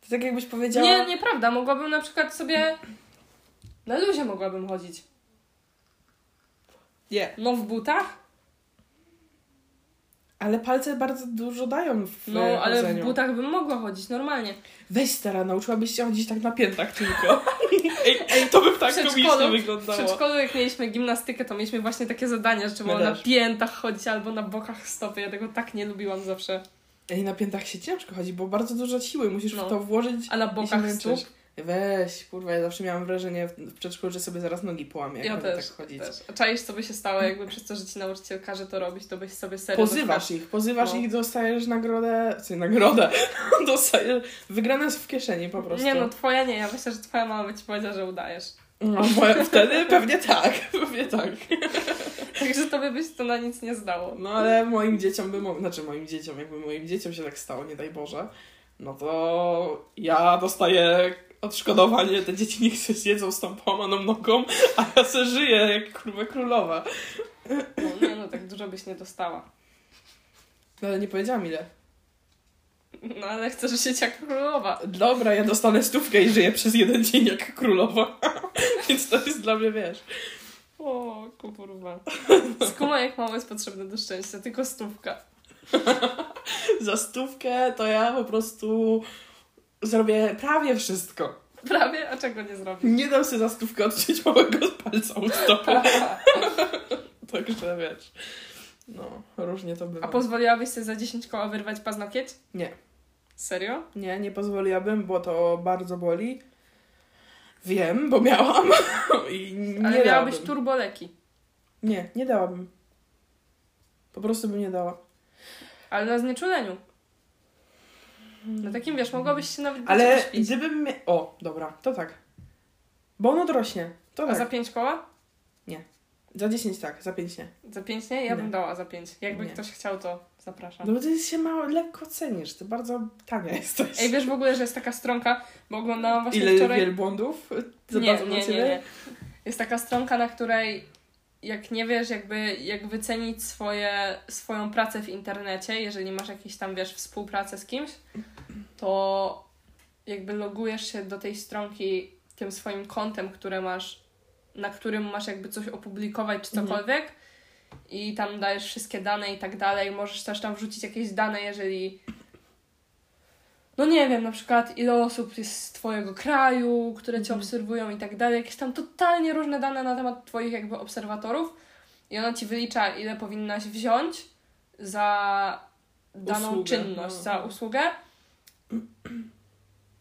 To tak jakbyś powiedziała... Nie, nieprawda. Mogłabym na przykład sobie... Na luzie mogłabym chodzić. Nie. No w butach? Ale palce bardzo dużo dają w No, ale w chodzeniu. butach bym mogła chodzić normalnie. Weź stara, nauczyłabyś się chodzić tak na piętach tylko. Ej, ej, to by tak W komicznie przedszkolu- W wyglądało. przedszkolu, jak mieliśmy gimnastykę, to mieliśmy właśnie takie zadania, że trzeba na piętach chodzić albo na bokach stopy. Ja tego tak nie lubiłam zawsze. Ej, na piętach się ciężko chodzi, bo bardzo dużo siły musisz No. w to włożyć A na bokach stóp? Weź, kurwa, ja zawsze miałam wrażenie w przedszkolu, że sobie zaraz nogi połamię, jak Ja będę też, tak chodzić. też. A czaisz, co by się stało, jakby przez to, że ci nauczyciel każe to robić, to byś sobie serio... Pozywasz ich, pozywasz No. ich, dostajesz nagrodę, co nagrodę, dostajesz, wygrane w kieszeni po prostu. Nie no, twoja nie. Ja myślę, że twoja mama by ci powiedziała, że udajesz. No, bo wtedy pewnie tak, pewnie tak. Także to by byś to na nic nie zdało. No ale moim dzieciom by, mo- znaczy moim dzieciom, jakby moim dzieciom się tak stało, nie daj Boże, no to ja dostaję odszkodowanie, te dzieci niech się zjedzą z tą połamaną nogą, a ja se żyję jak kurwa królowa. No nie no, tak dużo byś nie dostała. No ale nie powiedziałam ile. No ale chcesz żyć jak królowa. Dobra, ja dostanę stówkę i żyję przez jeden dzień jak królowa. Więc to jest dla mnie, wiesz. O, kurwa. Skuma jak mało jest potrzebne do szczęścia, tylko stówka. Za stówkę to ja po prostu zrobię prawie wszystko. Prawie, a czego nie zrobisz? Nie dam sobie za stówkę odciąć małego palca u stopy. Także wiesz. No, różnie to bywa. A pozwoliłabyś sobie za 10 koła wyrwać paznokieć? Nie. Serio? Nie, nie pozwoliłabym, bo to bardzo boli. Wiem, bo miałam. I nie Ale miałabyś dałabym. turboleki. Nie, nie dałabym. Po prostu bym nie dała. Ale na znieczuleniu. No takim wiesz, mogłabyś się nawet Ale śpić. gdybym mia- O, dobra, to tak. Bo ono dorośnie. To A tak. za Za... 5 koła? 10 tak, za 5 nie. Za 5 nie? Ja bym Nie. dała za 5. Jakby Nie. ktoś chciał, to zapraszam. No bo ty się mało, lekko cenisz. Ty bardzo tania jesteś. Ej, wiesz w ogóle, że jest taka stronka, bo oglądałam właśnie Ile wczoraj... wielbłądów Nie, nie, nie, nie. Jest taka stronka, na której jak nie wiesz jakby jak wycenić swoje, swoją pracę w internecie, jeżeli masz jakieś tam, wiesz, współpracę z kimś, to jakby logujesz się do tej stronki tym swoim kontem, które masz, na którym masz jakby coś opublikować czy Mhm. cokolwiek i tam dajesz wszystkie dane i tak dalej. Możesz też tam wrzucić jakieś dane, jeżeli no nie wiem, na przykład ile osób jest z Twojego kraju, które Cię Mhm. obserwują i tak dalej, jakieś tam totalnie różne dane na temat Twoich jakby obserwatorów i ona Ci wylicza, ile powinnaś wziąć za daną Usługę, czynność, no. za usługę.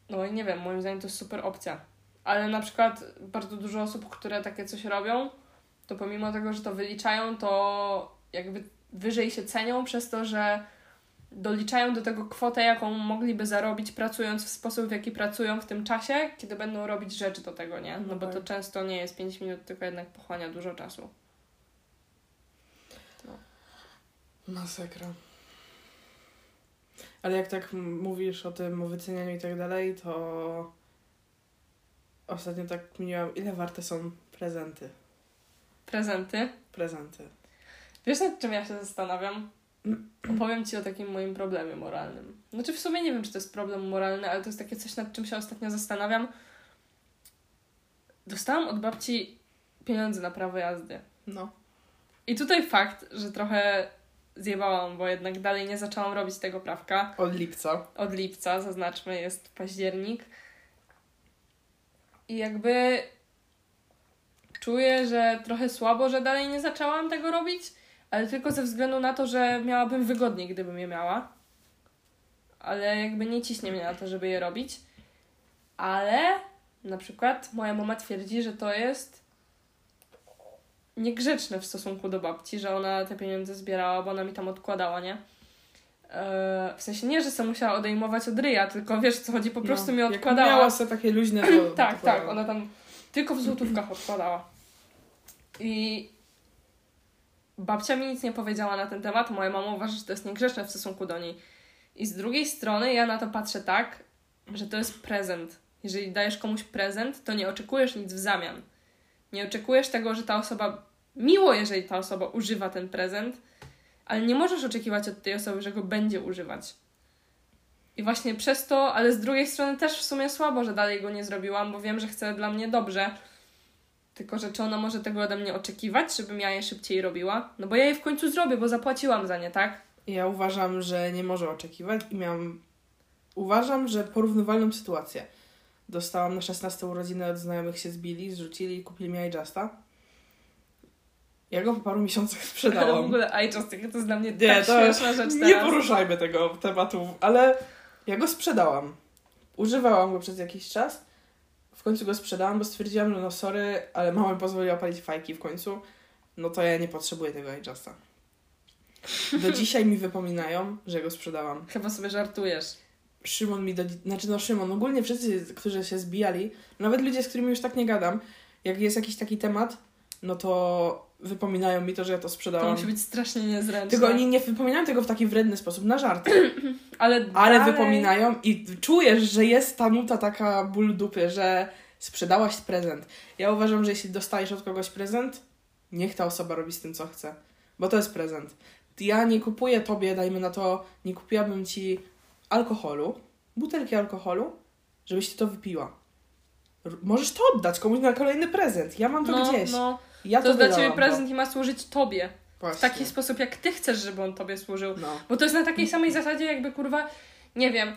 No i nie wiem, moim zdaniem to jest super opcja. Ale na przykład bardzo dużo osób, które takie coś robią, to pomimo tego, że to wyliczają, to jakby wyżej się cenią przez to, że doliczają do tego kwotę, jaką mogliby zarobić pracując w sposób, w jaki pracują w tym czasie, kiedy będą robić rzecz do tego, nie? No No bo tak. to często nie jest 5 minut, tylko jednak pochłania dużo czasu. Masakra. Ale jak tak mówisz o tym, o wycenianiu i tak dalej, to ostatnio tak miałam, ile warte są prezenty. Prezenty. Prezenty. Wiesz, nad czym ja się zastanawiam? Opowiem Ci o takim moim problemie moralnym. Znaczy, w sumie nie wiem, czy to jest problem moralny, ale to jest takie coś, nad czym się ostatnio zastanawiam. Dostałam od babci pieniądze na prawo jazdy. No. I tutaj fakt, że trochę zjebałam, bo jednak dalej nie zaczęłam robić tego prawka. Od lipca. Od lipca, zaznaczmy, jest październik. I jakby czuję, że trochę słabo, że dalej nie zaczęłam tego robić, ale tylko ze względu na to, że miałabym wygodniej, gdybym je miała. Ale jakby nie ciśnie mnie na to, żeby je robić. Ale na przykład moja mama twierdzi, że to jest niegrzeczne w stosunku do babci, że ona te pieniądze zbierała, bo ona mi tam odkładała, nie? Eee, w sensie nie, że sobie musiała odejmować od ryja, tylko wiesz co chodzi, po prostu no. mi Jak odkładała. miała sobie takie luźne, to... Tak, tak, ona tam tylko w złotówkach odkładała. I babcia mi nic nie powiedziała na ten temat, moja mama uważa, że to jest niegrzeczne w stosunku do niej. I z drugiej strony ja na to patrzę tak, że to jest prezent. Jeżeli dajesz komuś prezent, to nie oczekujesz nic w zamian. Nie oczekujesz tego, że ta osoba, miło jeżeli ta osoba używa ten prezent, ale nie możesz oczekiwać od tej osoby, że go będzie używać. I właśnie przez to, ale z drugiej strony też w sumie słabo, że dalej go nie zrobiłam, bo wiem, że chce dla mnie dobrze. Tylko, że czy ona może tego ode mnie oczekiwać, żebym ja je szybciej robiła? No bo ja je w końcu zrobię, bo zapłaciłam za nie, tak? Ja uważam, że nie może oczekiwać i miałam... Uważam, że porównywalną sytuację. Dostałam na 16 urodziny od znajomych się zbili, zrzucili i kupili mi iJusta. Ja go po paru miesiącach Ale w sprzedałam. ogóle iJust, to jest dla mnie Nie, tak to śmieszna rzecz Nie teraz. poruszajmy tego tematu, ale ja go sprzedałam. Używałam go przez jakiś czas. W końcu go sprzedałam, bo stwierdziłam, że no sorry, ale mama mi pozwoliła palić fajki w końcu. No to ja nie potrzebuję tego iJusta. Do dzisiaj mi wypominają, że go sprzedałam. Chyba sobie żartujesz. Szymon mi do... Znaczy no Szymon, ogólnie wszyscy, którzy się zbijali, nawet ludzie, z którymi już tak nie gadam, jak jest jakiś taki temat, no to wypominają mi to, że ja to To sprzedałam. musi być strasznie niezręczne. Tylko oni nie wypominają tego w taki wredny sposób, na żart. Ale, Ale dalej... wypominają i czujesz, że jest ta nuta taka ból dupy, że sprzedałaś prezent. Ja uważam, że jeśli dostajesz od kogoś prezent, niech ta osoba robi z tym, co chce. Bo to jest prezent. Ja nie kupuję tobie, dajmy na to, nie kupiłabym ci alkoholu, butelki alkoholu, żebyś ty to wypiła. Możesz to oddać komuś na kolejny prezent. Ja mam to no, gdzieś. no, ja to jest dla ciebie prezent i ma służyć tobie. bo- W Właśnie. taki sposób, jak ty chcesz, żeby on tobie służył. No. Bo to jest na takiej samej zasadzie, jakby kurwa, nie wiem,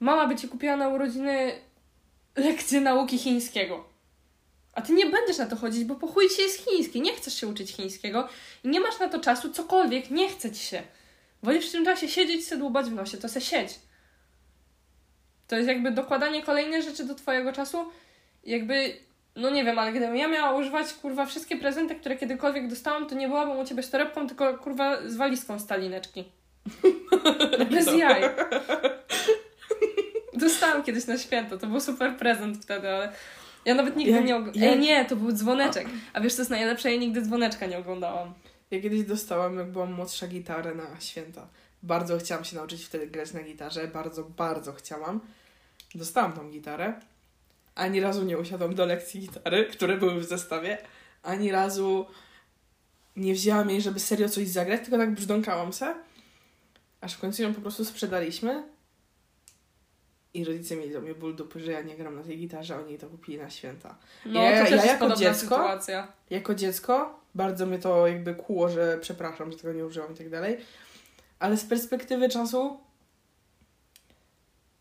mama by ci kupiła na urodziny lekcję nauki chińskiego. A ty nie będziesz na to chodzić, bo po chuj ci jest chiński, nie chcesz się uczyć chińskiego i nie masz na to czasu, cokolwiek, nie chce ci się. Wolisz w tym czasie siedzieć, se dłubać w nosie, to se siedź. To jest jakby dokładanie kolejnej rzeczy do twojego czasu. Jakby, no nie wiem, ale gdybym ja miała używać, kurwa, wszystkie prezenty, które kiedykolwiek dostałam, to nie byłabym u ciebie z torebką, tylko, kurwa, z walizką stalineczki. Bez No. jaj. Dostałam kiedyś na święto, to był super prezent wtedy, ale ja nawet nigdy Ja- nie oglądałam. ja- Ej, nie, to był dzwoneczek. A wiesz, co jest najlepsze? Ja nigdy dzwoneczka nie oglądałam. Ja kiedyś dostałam, jak byłam młodsza, gitarę na święta. Bardzo chciałam się nauczyć wtedy grać na gitarze. Bardzo, bardzo chciałam. Dostałam tą gitarę. Ani razu nie usiadłam do lekcji gitary, które były w zestawie. Ani razu nie wzięłam jej, żeby serio coś zagrać, tylko tak brzdąkałam se. Aż w końcu ją po prostu sprzedaliśmy. I rodzice mieli do mnie ból dupy, że ja nie gram na tej gitarze, a oni jej to kupili na święta. No, Ja- to też ja jest jako dziecko- sytuacja. jako dziecko bardzo mnie to jakby kłuło, że przepraszam, że tego nie użyłam i tak dalej. Ale z perspektywy czasu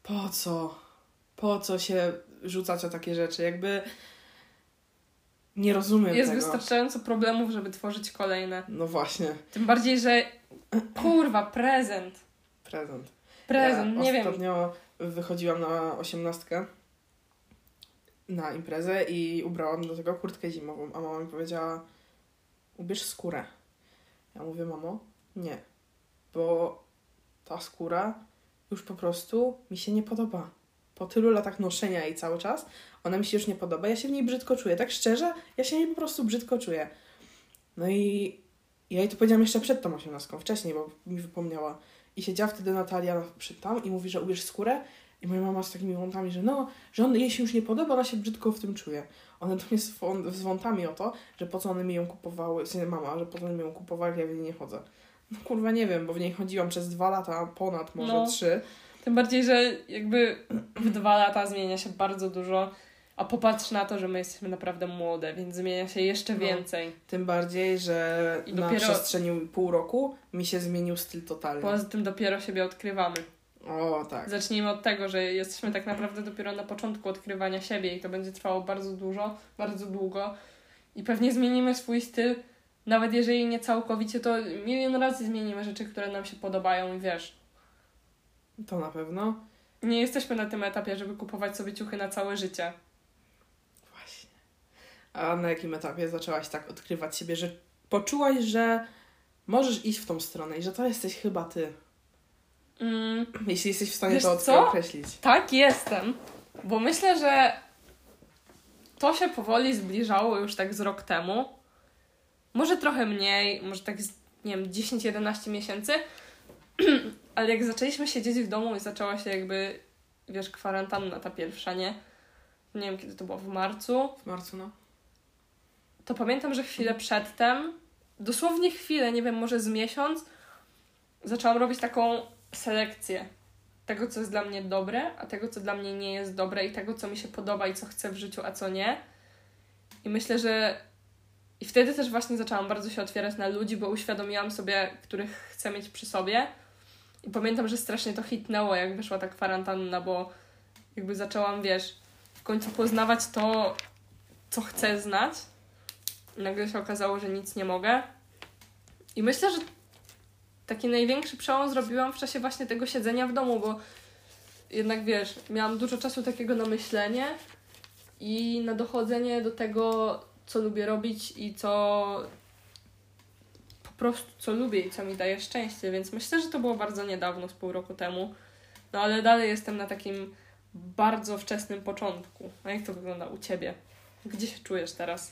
po co? Po co się rzucać o takie rzeczy? Jakby nie rozumiem Jest tego. wystarczająco problemów, żeby tworzyć kolejne. No właśnie, Tym bardziej, że kurwa, prezent. prezent. Prezent, ja nie wiem. Ostatnio wychodziłam na osiemnastkę na imprezę i ubrałam do tego kurtkę zimową, a mama mi powiedziała ubierz skórę. Ja mówię, mamo, nie, bo ta skóra już po prostu mi się nie podoba. Po tylu latach noszenia jej cały czas, ona mi się już nie podoba, ja się w niej brzydko czuję. Tak szczerze, ja się w niej po prostu brzydko czuję. No i ja jej to powiedziałam jeszcze przed tą osiemnastką, wcześniej, bo mi wypomniała. I siedziała wtedy Natalia przed tam i mówi, że ubierz skórę. I moja mama z takimi wątami, że no, że on, jej się już nie podoba, ona się brzydko w tym czuje. Ona do mnie z, z wątami o to, że po co one mi ją kupowały, w sensie mama, że po co one mi ją kupowały, jak ja w niej nie chodzę. No kurwa nie wiem, bo w niej chodziłam przez dwa lata, ponad może No. trzy. Tym bardziej, że jakby w dwa lata zmienia się bardzo dużo, a popatrz na to, że my jesteśmy naprawdę młode, więc zmienia się jeszcze No. więcej. Tym bardziej, że I na dopiero- przestrzeni pół roku mi się zmienił styl totalnie. Poza tym dopiero siebie odkrywamy. O, tak. Zacznijmy od tego, że jesteśmy tak naprawdę dopiero na początku odkrywania siebie i to będzie trwało bardzo dużo, bardzo długo i pewnie zmienimy swój styl, nawet jeżeli nie całkowicie, to milion razy zmienimy rzeczy, które nam się podobają i wiesz, To na pewno. nie jesteśmy na tym etapie, żeby kupować sobie ciuchy na całe życie. Właśnie. A na jakim etapie zaczęłaś tak odkrywać siebie, że poczułaś, że możesz iść w tą stronę i że to jesteś chyba ty? Mm, Jeśli jesteś w stanie Wiesz to co? określić. tak, jestem, bo myślę, że to się powoli zbliżało już tak z rok temu. Może trochę mniej, może tak nie wiem, 10-11 miesięcy, ale jak zaczęliśmy siedzieć w domu i zaczęła się jakby, wiesz, kwarantanna ta pierwsza, nie? Nie wiem, kiedy to było, w marcu. W marcu, no. To pamiętam, że chwilę przedtem, dosłownie chwilę, nie wiem, może z miesiąc, zaczęłam robić taką selekcję tego, co jest dla mnie dobre, a tego, co dla mnie nie jest dobre i tego, co mi się podoba i co chcę w życiu, a co nie. I myślę, że i wtedy też właśnie zaczęłam bardzo się otwierać na ludzi, bo uświadomiłam sobie, których chcę mieć przy sobie. I pamiętam, że strasznie to hitnęło, jak wyszła ta kwarantanna, bo jakby zaczęłam, wiesz, w końcu poznawać to, co chcę znać. I nagle się okazało, że nic nie mogę. I myślę, że taki największy przełom zrobiłam w czasie właśnie tego siedzenia w domu, bo jednak wiesz, miałam dużo czasu takiego na myślenie i na dochodzenie do tego, co lubię robić i co po prostu co lubię i co mi daje szczęście, więc myślę, że to było bardzo niedawno, z pół roku temu. No ale dalej jestem na takim bardzo wczesnym początku. A jak to wygląda u ciebie? Gdzie się czujesz teraz?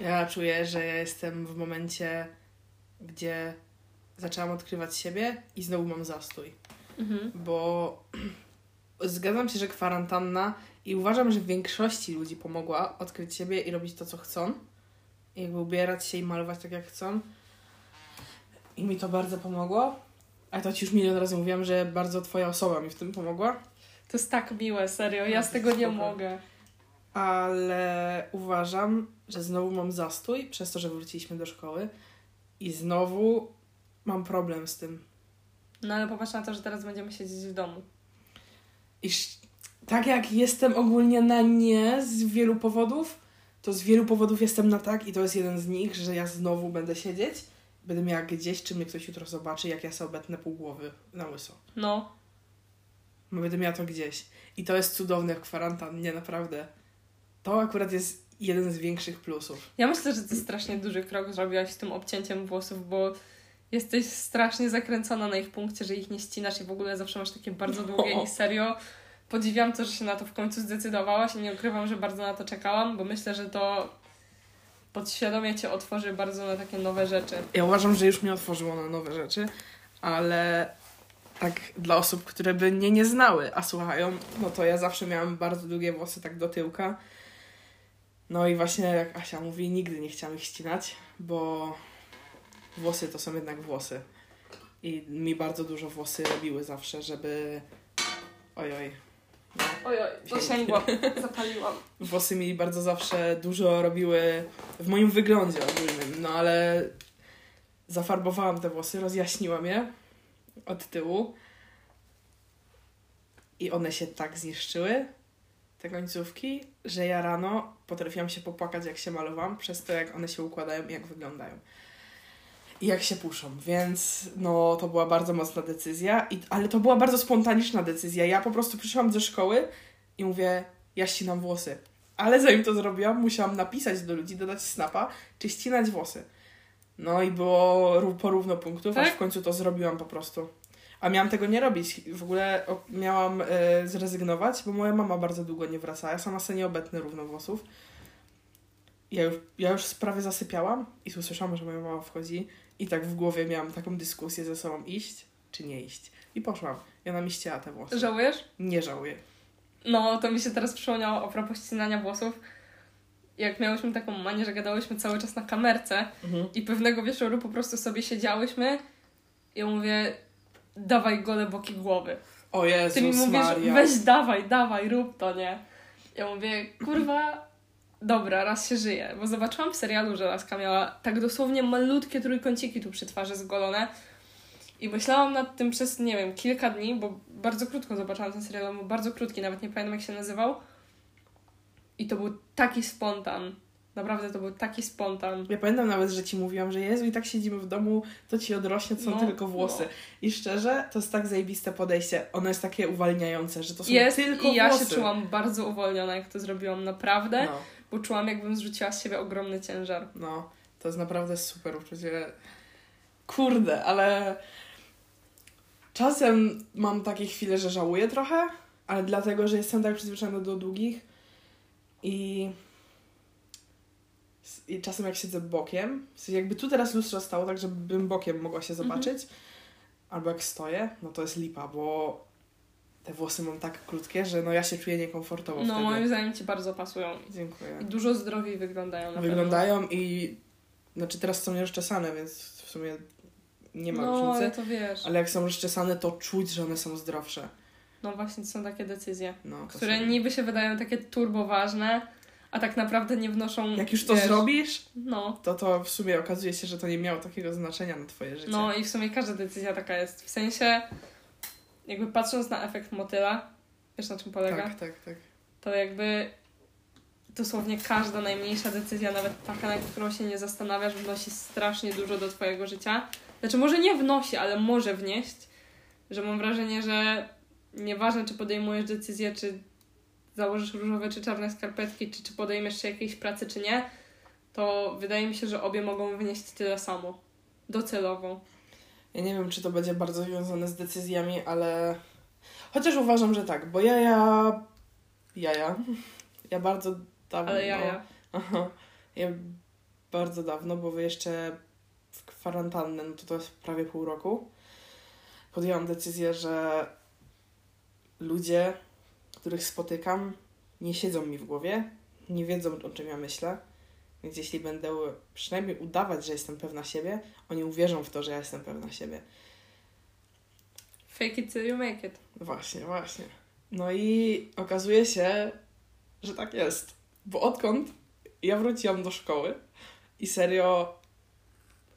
Ja czuję, że ja jestem w momencie, gdzie zaczęłam odkrywać siebie i znowu mam zastój. Mhm. Bo zgadzam się, że kwarantanna i uważam, że większości ludzi pomogła odkryć siebie i robić to, co chcą. I jakby ubierać się i malować tak, jak chcą. I mi to bardzo pomogło. A to ci już milion razy mówiłam, że bardzo twoja osoba mi w tym pomogła. To jest tak miłe, serio. Ja No, z tego nie spoko. mogę. Ale uważam, że znowu mam zastój przez to, że wróciliśmy do szkoły. I znowu mam problem z tym. No ale popatrz na to, że teraz będziemy siedzieć w domu. Iż tak jak jestem ogólnie na nie z wielu powodów, to z wielu powodów jestem na tak i to jest jeden z nich, że ja znowu będę siedzieć, będę miała gdzieś, czy mnie ktoś jutro zobaczy, jak ja sobie obetnę pół głowy na łyso. No. Będę miała to gdzieś. I to jest cudowne w kwarantannie, naprawdę. To akurat jest jeden z większych plusów. Ja myślę, że ty strasznie duży krok zrobiłaś z tym obcięciem włosów, bo jesteś strasznie zakręcona na ich punkcie, że ich nie ścinasz i w ogóle zawsze masz takie bardzo długie i serio podziwiam to, że się na to w końcu zdecydowałaś i nie ukrywam, że bardzo na to czekałam, bo myślę, że to podświadomie cię otworzy bardzo na takie nowe rzeczy. Ja uważam, że już mnie otworzyło na nowe rzeczy, ale tak dla osób, które by mnie nie znały, a słuchają, no to ja zawsze miałam bardzo długie włosy tak do tyłka. No i właśnie jak Asia mówi, nigdy nie chciałam ich ścinać, bo włosy to są jednak włosy. I mi bardzo dużo włosy robiły zawsze, żeby... Oj, oj. Ojoj, dosięgłam, zapaliłam. włosy mi bardzo zawsze dużo robiły w moim wyglądzie ogólnym, no ale zafarbowałam te włosy, rozjaśniłam je od tyłu i one się tak zniszczyły, te końcówki, że ja rano potrafiłam się popłakać jak się malowałam przez to jak one się układają i jak wyglądają. I jak się puszą, więc no to była bardzo mocna decyzja, i, ale to była bardzo spontaniczna decyzja. Ja po prostu przyszłam ze szkoły i mówię, ja ścinam włosy. Ale zanim to zrobiłam, musiałam napisać do ludzi, dodać snapa, czy ścinać włosy. No i było ró- porówno punktów, aż Tak? w końcu to zrobiłam po prostu. A miałam tego nie robić. W ogóle miałam e, zrezygnować, bo moja mama bardzo długo nie wracała. Ja sama sobie nie obetnę równo włosów. Ja już, ja już prawie zasypiałam i usłyszałam, że moja mama wchodzi i tak w głowie miałam taką dyskusję ze sobą, iść czy nie iść. I poszłam. I ona mi ścięła te włosy. Żałujesz? Nie żałuję. No, to mi się teraz przypomniało a propos ścinania włosów. Jak miałyśmy taką manię, że gadałyśmy cały czas na kamerce Mhm. i pewnego wieczoru po prostu sobie siedziałyśmy i ja mówię, dawaj gole boki głowy. O Jezus Ty mi mówisz, Maria. weź dawaj, dawaj, rób to, nie? Ja mówię, kurwa, dobra, raz się żyje. Bo zobaczyłam w serialu, że laska miała tak dosłownie malutkie trójkąciki tu przy twarzy zgolone. I myślałam nad tym przez, nie wiem, kilka dni, bo bardzo krótko zobaczyłam ten serial, był bardzo krótki, nawet nie pamiętam jak się nazywał. I to był taki spontan. Naprawdę to był taki spontan. Ja pamiętam nawet, że ci mówiłam, że Jezu, i tak siedzimy w domu, to ci odrośnie, to są No, tylko włosy. no. I szczerze, to jest tak zajebiste podejście. Ono jest takie uwalniające, że to są Jest tylko i ja włosy. się czułam bardzo uwolniona, jak to zrobiłam, naprawdę. No, Bo czułam, jakbym zrzuciła z siebie ogromny ciężar. no, to jest naprawdę super uczucie. Kurde, ale czasem mam takie chwile, że żałuję trochę, ale dlatego, że jestem tak przyzwyczajona do długich i i czasem jak siedzę bokiem, w sensie jakby tu teraz lustro stało, tak żebym bokiem mogła się Mhm. zobaczyć, albo jak stoję, no to jest lipa, bo te włosy mam tak krótkie, że no ja się czuję niekomfortowo No, wtedy. moim zdaniem ci bardzo pasują. Dziękuję. I dużo zdrowiej wyglądają na Wyglądają i znaczy teraz są nierozczesane, więc w sumie nie ma pewno. No, ale różnicy. to wiesz. Ale jak są rozczesane, to czuć, że one są zdrowsze. No właśnie, to są takie decyzje, No, które są... niby się wydają takie turbo ważne, a tak naprawdę nie wnoszą. Jak już to wiesz, zrobisz, No. to to w sumie okazuje się, że to nie miało takiego znaczenia na twoje życie. No i w sumie każda decyzja taka jest. W sensie, jakby patrząc na efekt motyla, wiesz na czym polega? tak, tak, tak. To jakby dosłownie każda najmniejsza decyzja, nawet taka, nad którą się nie zastanawiasz, wnosi strasznie dużo do twojego życia. Znaczy, może nie wnosi, ale może wnieść, że mam wrażenie, że nieważne, czy podejmujesz decyzję, czy założysz różowe czy czarne skarpetki, czy, czy podejmiesz się jakiejś pracy, czy nie, to wydaje mi się, że obie mogą wnieść tyle samo. Docelowo. Ja nie wiem, czy to będzie bardzo związane z decyzjami, ale chociaż uważam, że tak, bo ja, ja, jaja, ja bardzo dawno, Ale ja, ja. Aha, ja bardzo dawno, bo wy jeszcze w kwarantannę, no to to jest prawie pół roku, podjęłam decyzję, że ludzie, których spotykam, nie siedzą mi w głowie, nie wiedzą, o czym ja myślę, więc jeśli będę przynajmniej udawać, że jestem pewna siebie, oni uwierzą w to, że ja jestem pewna siebie. Fake it till you make it. Właśnie, właśnie. No i okazuje się, że tak jest. Bo odkąd ja wróciłam do szkoły i serio.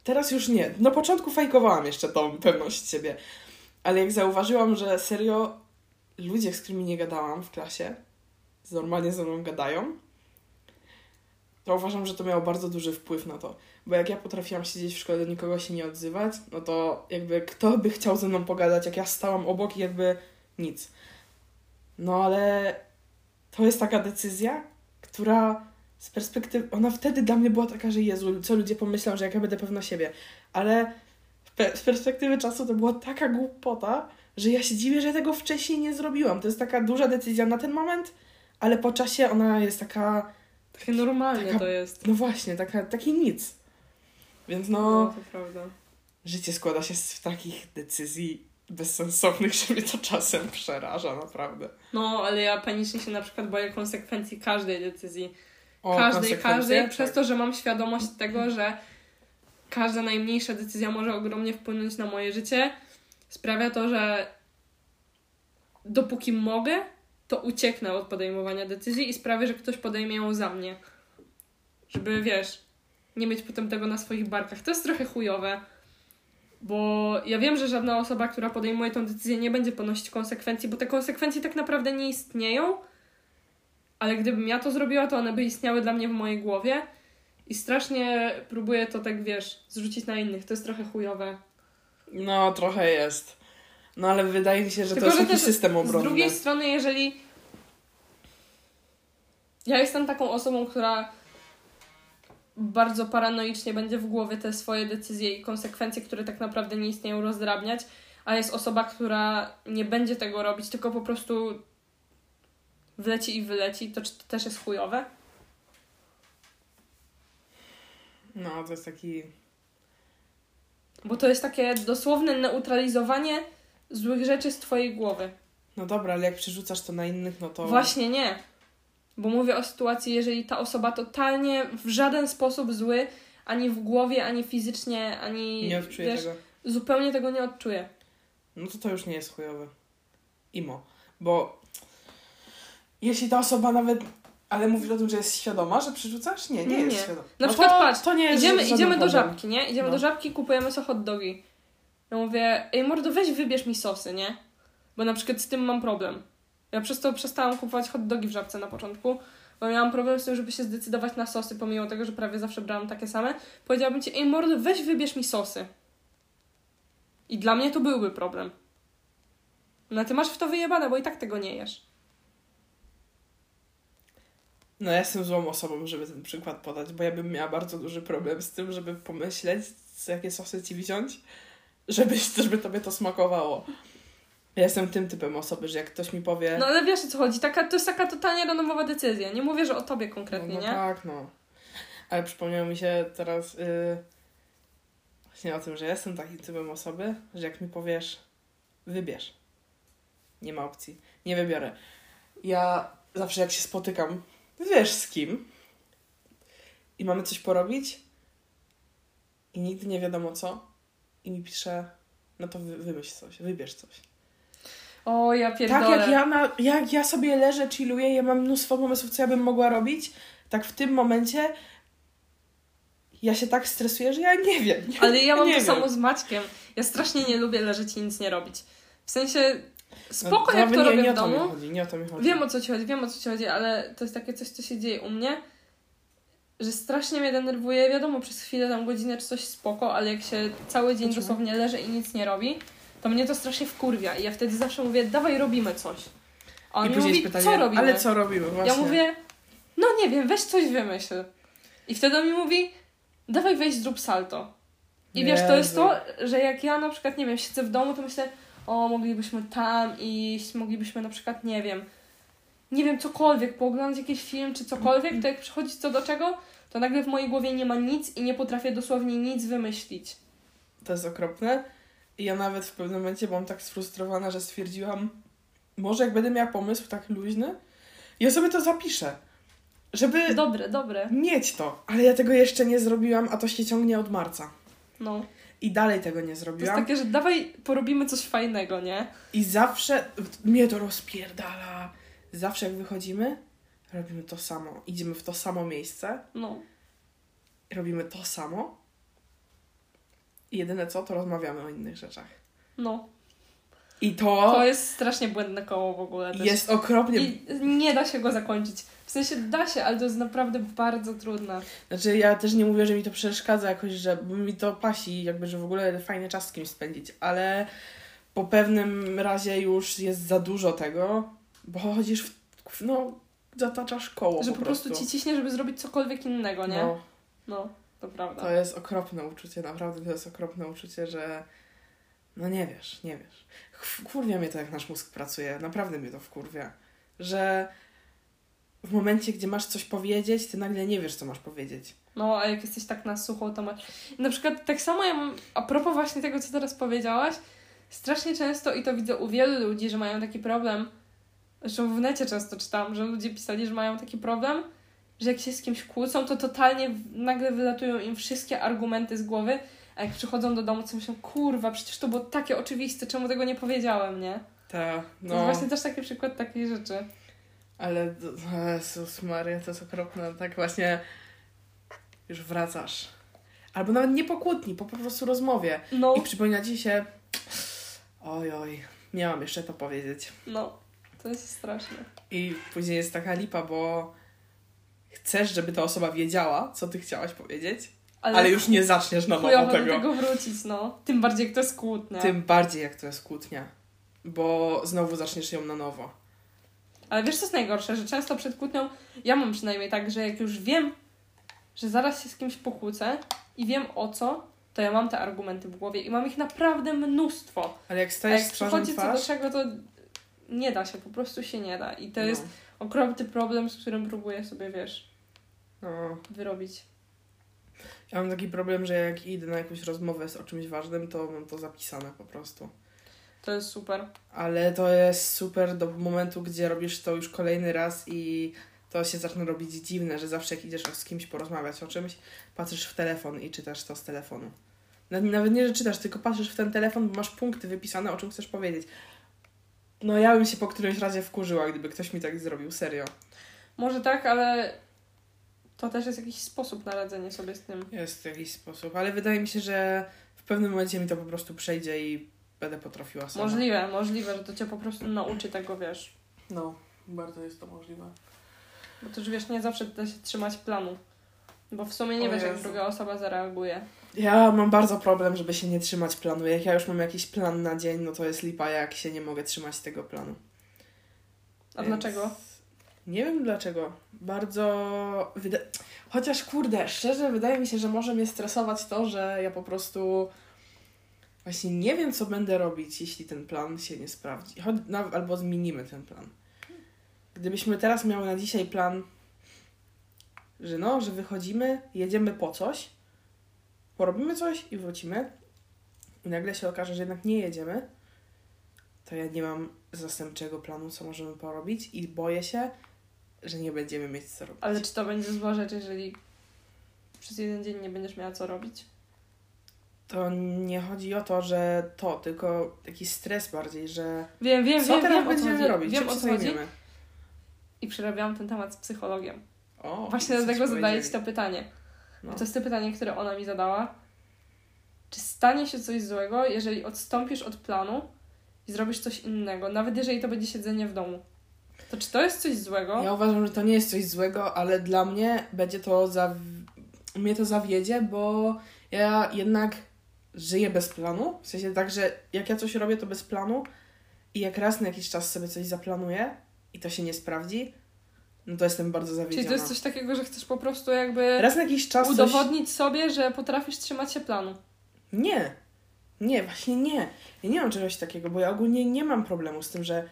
Teraz już nie. Na początku fajkowałam jeszcze tą pewność siebie. Ale jak zauważyłam, że serio ludzie, z którymi nie gadałam w klasie, normalnie ze mną gadają, to uważam, że to miało bardzo duży wpływ na to. Bo jak ja potrafiłam siedzieć w szkole, do nikogo się nie odzywać, no to jakby kto by chciał ze mną pogadać, jak ja stałam obok i jakby nic. No ale to jest taka decyzja, która z perspektywy, ona wtedy dla mnie była taka, że Jezu, co ludzie pomyślą, że jak ja będę pewna siebie. Ale z perspektywy czasu to była taka głupota, że ja się dziwię, że tego wcześniej nie zrobiłam. To jest taka duża decyzja na ten moment, ale po czasie ona jest taka... Takie normalnie taka, to jest. No właśnie, taka, taki nic. Więc no, No, to prawda. życie składa się z takich decyzji bezsensownych, że mnie to czasem przeraża, naprawdę. No, ale ja panicznie się na przykład boję konsekwencji każdej decyzji. O, każdej, każdej, Tak. przez to, że mam świadomość tego, że każda najmniejsza decyzja może ogromnie wpłynąć na moje życie, sprawia to, że dopóki mogę, to ucieknę od podejmowania decyzji i sprawię, że ktoś podejmie ją za mnie. Żeby, wiesz, nie mieć potem tego na swoich barkach. To jest trochę chujowe, bo ja wiem, że żadna osoba, która podejmuje tą decyzję, nie będzie ponosić konsekwencji, bo te konsekwencje tak naprawdę nie istnieją, ale gdybym ja to zrobiła, to one by istniały dla mnie w mojej głowie i strasznie próbuję to tak, wiesz, zrzucić na innych. To jest trochę chujowe. No, trochę jest. No ale wydaje mi się, że Tylko, to jest taki system Z obronny. drugiej strony, jeżeli ja jestem taką osobą, która bardzo paranoicznie będzie w głowie te swoje decyzje i konsekwencje, które tak naprawdę nie istnieją, rozdrabniać, a jest osoba, która nie będzie tego robić, tylko po prostu wleci i wyleci, to czy to też jest chujowe? No, to jest taki... Bo to jest takie dosłowne neutralizowanie złych rzeczy z twojej głowy. No dobra, ale jak przerzucasz to na innych, no to... Właśnie nie. Bo mówię o sytuacji, jeżeli ta osoba totalnie w żaden sposób zły, ani w głowie, ani fizycznie, ani Nie odczuję wiesz, tego. zupełnie tego nie odczuje. No to to już nie jest chujowe. Imo. Bo jeśli ta osoba nawet... Ale mówisz o tym, że jest świadoma, że przerzucasz? Nie, nie, Nie, jest nie. świadoma. Na no przykład to, patrz, to nie jest Idziemy, idziemy do problem. żabki, nie? Idziemy No. do żabki, kupujemy sobie hot dogi. Ja mówię, ej mordo, weź wybierz mi sosy, nie? Bo na przykład z tym mam problem. Ja przez to przestałam kupować hot dogi w żabce na początku, bo miałam problem z tym, żeby się zdecydować na sosy, pomimo tego, że prawie zawsze brałam takie same. Powiedziałabym ci, ej mordo, weź wybierz mi sosy. I dla mnie to byłby problem. No ty masz w to wyjebane, bo i tak tego nie jesz. No ja jestem złą osobą, żeby ten przykład podać, bo ja bym miała bardzo duży problem z tym, żeby pomyśleć, jakie sosy ci wziąć, żeby, żeby tobie to smakowało. Ja jestem tym typem osoby, że jak ktoś mi powie... No ale wiesz o co chodzi, taka, to jest taka totalnie randomowa decyzja. Nie mówię, że o tobie konkretnie, no, no nie? tak, no. Ale przypomniało mi się teraz yy, właśnie o tym, że jestem takim typem osoby, że jak mi powiesz, wybierz. Nie ma opcji. Nie wybiorę. Ja zawsze jak się spotykam, wiesz z kim, i mamy coś porobić, i nigdy nie wiadomo co, i mi pisze, no to wy, wymyśl coś, wybierz coś. O, ja pierdolę. Tak jak ja, na, jak ja sobie leżę, chilluję, ja mam mnóstwo pomysłów, co ja bym mogła robić, tak w tym momencie ja się tak stresuję, że ja nie wiem. Ale ja mam nie to wiem. samo z Maćkiem. Ja strasznie nie lubię leżeć i nic nie robić. W sensie, spoko No, jak to nie, robię nie w o to domu. mi chodzi, nie o to mi chodzi. Wiem o co ci chodzi, wiem o co ci chodzi, ale to jest takie coś, co się dzieje u mnie, że strasznie mnie denerwuje. Wiadomo, przez chwilę, tam godzinę czy coś spoko, ale jak się cały dzień dosłownie leży i nic nie robi, to mnie to strasznie wkurwia. I ja wtedy zawsze mówię, dawaj robimy coś. A on I mi mówi, pytanie, co robimy? ale co robimy właśnie? Ja mówię, no nie wiem, weź coś wymyśl. I wtedy on mi mówi, dawaj weź zrób salto. I wiesz, to jest Jezu. to, że jak ja na przykład, nie wiem, siedzę w domu, to myślę, o, moglibyśmy tam iść, moglibyśmy na przykład, nie wiem, nie wiem, cokolwiek, pooglądać jakiś film czy cokolwiek, to jak przychodzi co do czego, to nagle w mojej głowie nie ma nic i nie potrafię dosłownie nic wymyślić. To jest okropne. I ja nawet w pewnym momencie byłam tak sfrustrowana, że stwierdziłam, może jak będę miała pomysł tak luźny, ja sobie to zapiszę. Żeby Dobre, dobre. mieć to. Ale ja tego jeszcze nie zrobiłam, a to się ciągnie od marca. No. I dalej tego nie To jest zrobiłam. takie, że dawaj porobimy coś fajnego, nie? I zawsze mnie to rozpierdala. Zawsze jak wychodzimy, robimy to samo. Idziemy w to samo miejsce, No. robimy to samo. I jedyne co, to rozmawiamy o innych rzeczach. No. I to, To jest strasznie błędne koło w ogóle też. jest okropnie. I nie da się go zakończyć. W sensie da się, ale to jest naprawdę bardzo trudne. Znaczy ja też nie mówię, że mi to przeszkadza jakoś, że mi to pasi, jakby, że w ogóle fajny czas z kimś spędzić, ale po pewnym razie już jest za dużo tego, bo chodzisz w, no, zataczasz koło że po po prostu ci ciśnie, żeby zrobić cokolwiek innego, nie? No, No, to prawda. to jest okropne uczucie, naprawdę to jest okropne uczucie, że no nie wiesz, nie wiesz. Wkurwia mnie to, jak nasz mózg pracuje, naprawdę mnie to wkurwia, że w momencie, gdzie masz coś powiedzieć, ty nagle nie wiesz, co masz powiedzieć. No, a jak jesteś tak na sucho, to masz... Na przykład tak samo ja mam, a propos właśnie tego, co teraz powiedziałaś, strasznie często, i to widzę u wielu ludzi, że mają taki problem, zresztą w necie często czytam, że ludzie pisali, że mają taki problem, że jak się z kimś kłócą, to totalnie nagle wylatują im wszystkie argumenty z głowy, a jak przychodzą do domu, to myślą, kurwa, przecież to było takie oczywiste, czemu tego nie powiedziałem, nie? Ta, To no. jest właśnie też taki przykład takiej rzeczy. Ale to- Jezus Maria, to jest okropne. Tak właśnie już wracasz. Albo nawet nie po kłótni, po, po prostu rozmowie. No, I przypomina ci się oj, oj, miałam jeszcze to powiedzieć. no, to jest straszne. I później jest taka lipa, bo chcesz, żeby ta osoba wiedziała, co ty chciałaś powiedzieć, ale, już nie zaczniesz na nowo chujowo do tego. tego wrócić, no. Tym bardziej, jak to jest kłótnia. Tym bardziej, jak to jest kłótnia. Bo znowu zaczniesz ją na nowo. Ale wiesz, co jest najgorsze? Że często przed kłótnią, ja mam przynajmniej tak, że jak już wiem, że zaraz się z kimś pokłócę i wiem o co, to ja mam te argumenty w głowie i mam ich naprawdę mnóstwo. Ale jak A stajesz jak twarzą w przychodzi co do czego, to nie da się, po prostu się nie da. I to jest no, okropny problem, z którym próbuję sobie, wiesz, no. wyrobić. Ja mam taki problem, że jak idę na jakąś rozmowę z o czymś ważnym, to mam to zapisane po prostu. To jest super. Ale to jest super do momentu, gdzie robisz to już kolejny raz i to się zaczyna robić dziwne, że zawsze jak idziesz z kimś porozmawiać o czymś, patrzysz w telefon i czytasz to z telefonu. Nawet- Nawet nie, że czytasz, tylko patrzysz w ten telefon, bo masz punkty wypisane, o czym chcesz powiedzieć. No ja bym się po którymś razie wkurzyła, gdyby ktoś mi tak zrobił, serio. Może tak, ale to też jest jakiś sposób na radzenie sobie z tym. Jest jakiś sposób, ale wydaje mi się, że w pewnym momencie mi to po prostu przejdzie i będę potrafiła sama. Możliwe, możliwe, że to cię po prostu nauczy tego, wiesz. No, bardzo jest to możliwe. Bo też wiesz, nie zawsze da się trzymać planu. Bo w sumie nie O wiesz, jak Jezu. druga osoba zareaguje. Ja mam bardzo problem, żeby się nie trzymać planu. Jak ja już mam jakiś plan na dzień, no to jest lipa, jak się nie mogę trzymać tego planu. A Więc dlaczego? Nie wiem dlaczego. Bardzo. Wyda... Chociaż kurde, szczerze wydaje mi się, że może mnie stresować to, że ja po prostu właśnie nie wiem, co będę robić, jeśli ten plan się nie sprawdzi. Choć, no, albo zmienimy ten plan. Gdybyśmy teraz miały na dzisiaj plan, że no, że wychodzimy, jedziemy po coś, porobimy coś i wrócimy, i nagle się okaże, że jednak nie jedziemy, to ja nie mam zastępczego planu, co możemy porobić i boję się, że nie będziemy mieć co robić. Ale czy to będzie zła rzecz, jeżeli przez jeden dzień nie będziesz miała co robić? To nie chodzi o to, że to, tylko taki stres bardziej, że Wiem, wiem, co wiem, teraz wiem o co będziemy chodzi. robić, Wiem o co chodzi. I przerabiałam ten temat z psychologiem. O, Właśnie dlatego zadaję. Ci to pytanie. No. To jest to pytanie, które ona mi zadała. Czy stanie się coś złego, jeżeli odstąpisz od planu i zrobisz coś innego, nawet jeżeli to będzie siedzenie w domu? To czy to jest coś złego? Ja uważam, że to nie jest coś złego, ale dla mnie będzie to za... mnie to zawiedzie, bo ja jednak żyję bez planu. W sensie tak, że jak ja coś robię, to bez planu i jak raz na jakiś czas sobie coś zaplanuję i to się nie sprawdzi, no to jestem bardzo zawiedziona. Czyli to jest coś takiego, że chcesz po prostu jakby Raz na jakiś czas coś... udowodnić sobie, że potrafisz trzymać się planu. Nie. Nie, właśnie nie. Ja nie mam czegoś takiego, bo ja ogólnie nie mam problemu z tym, że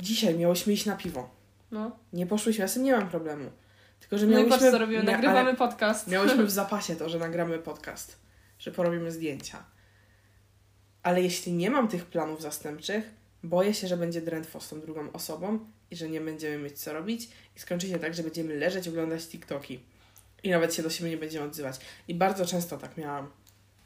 dzisiaj miałyśmy iść na piwo. No. Nie poszłyśmy, ja z tym nie mam problemu. Tylko, że No i miałyśmy... patrz co robimy, nagrywamy podcast. Miałyśmy w zapasie to, że nagramy podcast, że porobimy zdjęcia. Ale jeśli nie mam tych planów zastępczych, boję się, że będzie drętwo z tą drugą osobą i że nie będziemy mieć co robić i skończy się tak, że będziemy leżeć, oglądać TikToki i nawet się do siebie nie będziemy odzywać. I bardzo często tak miałam.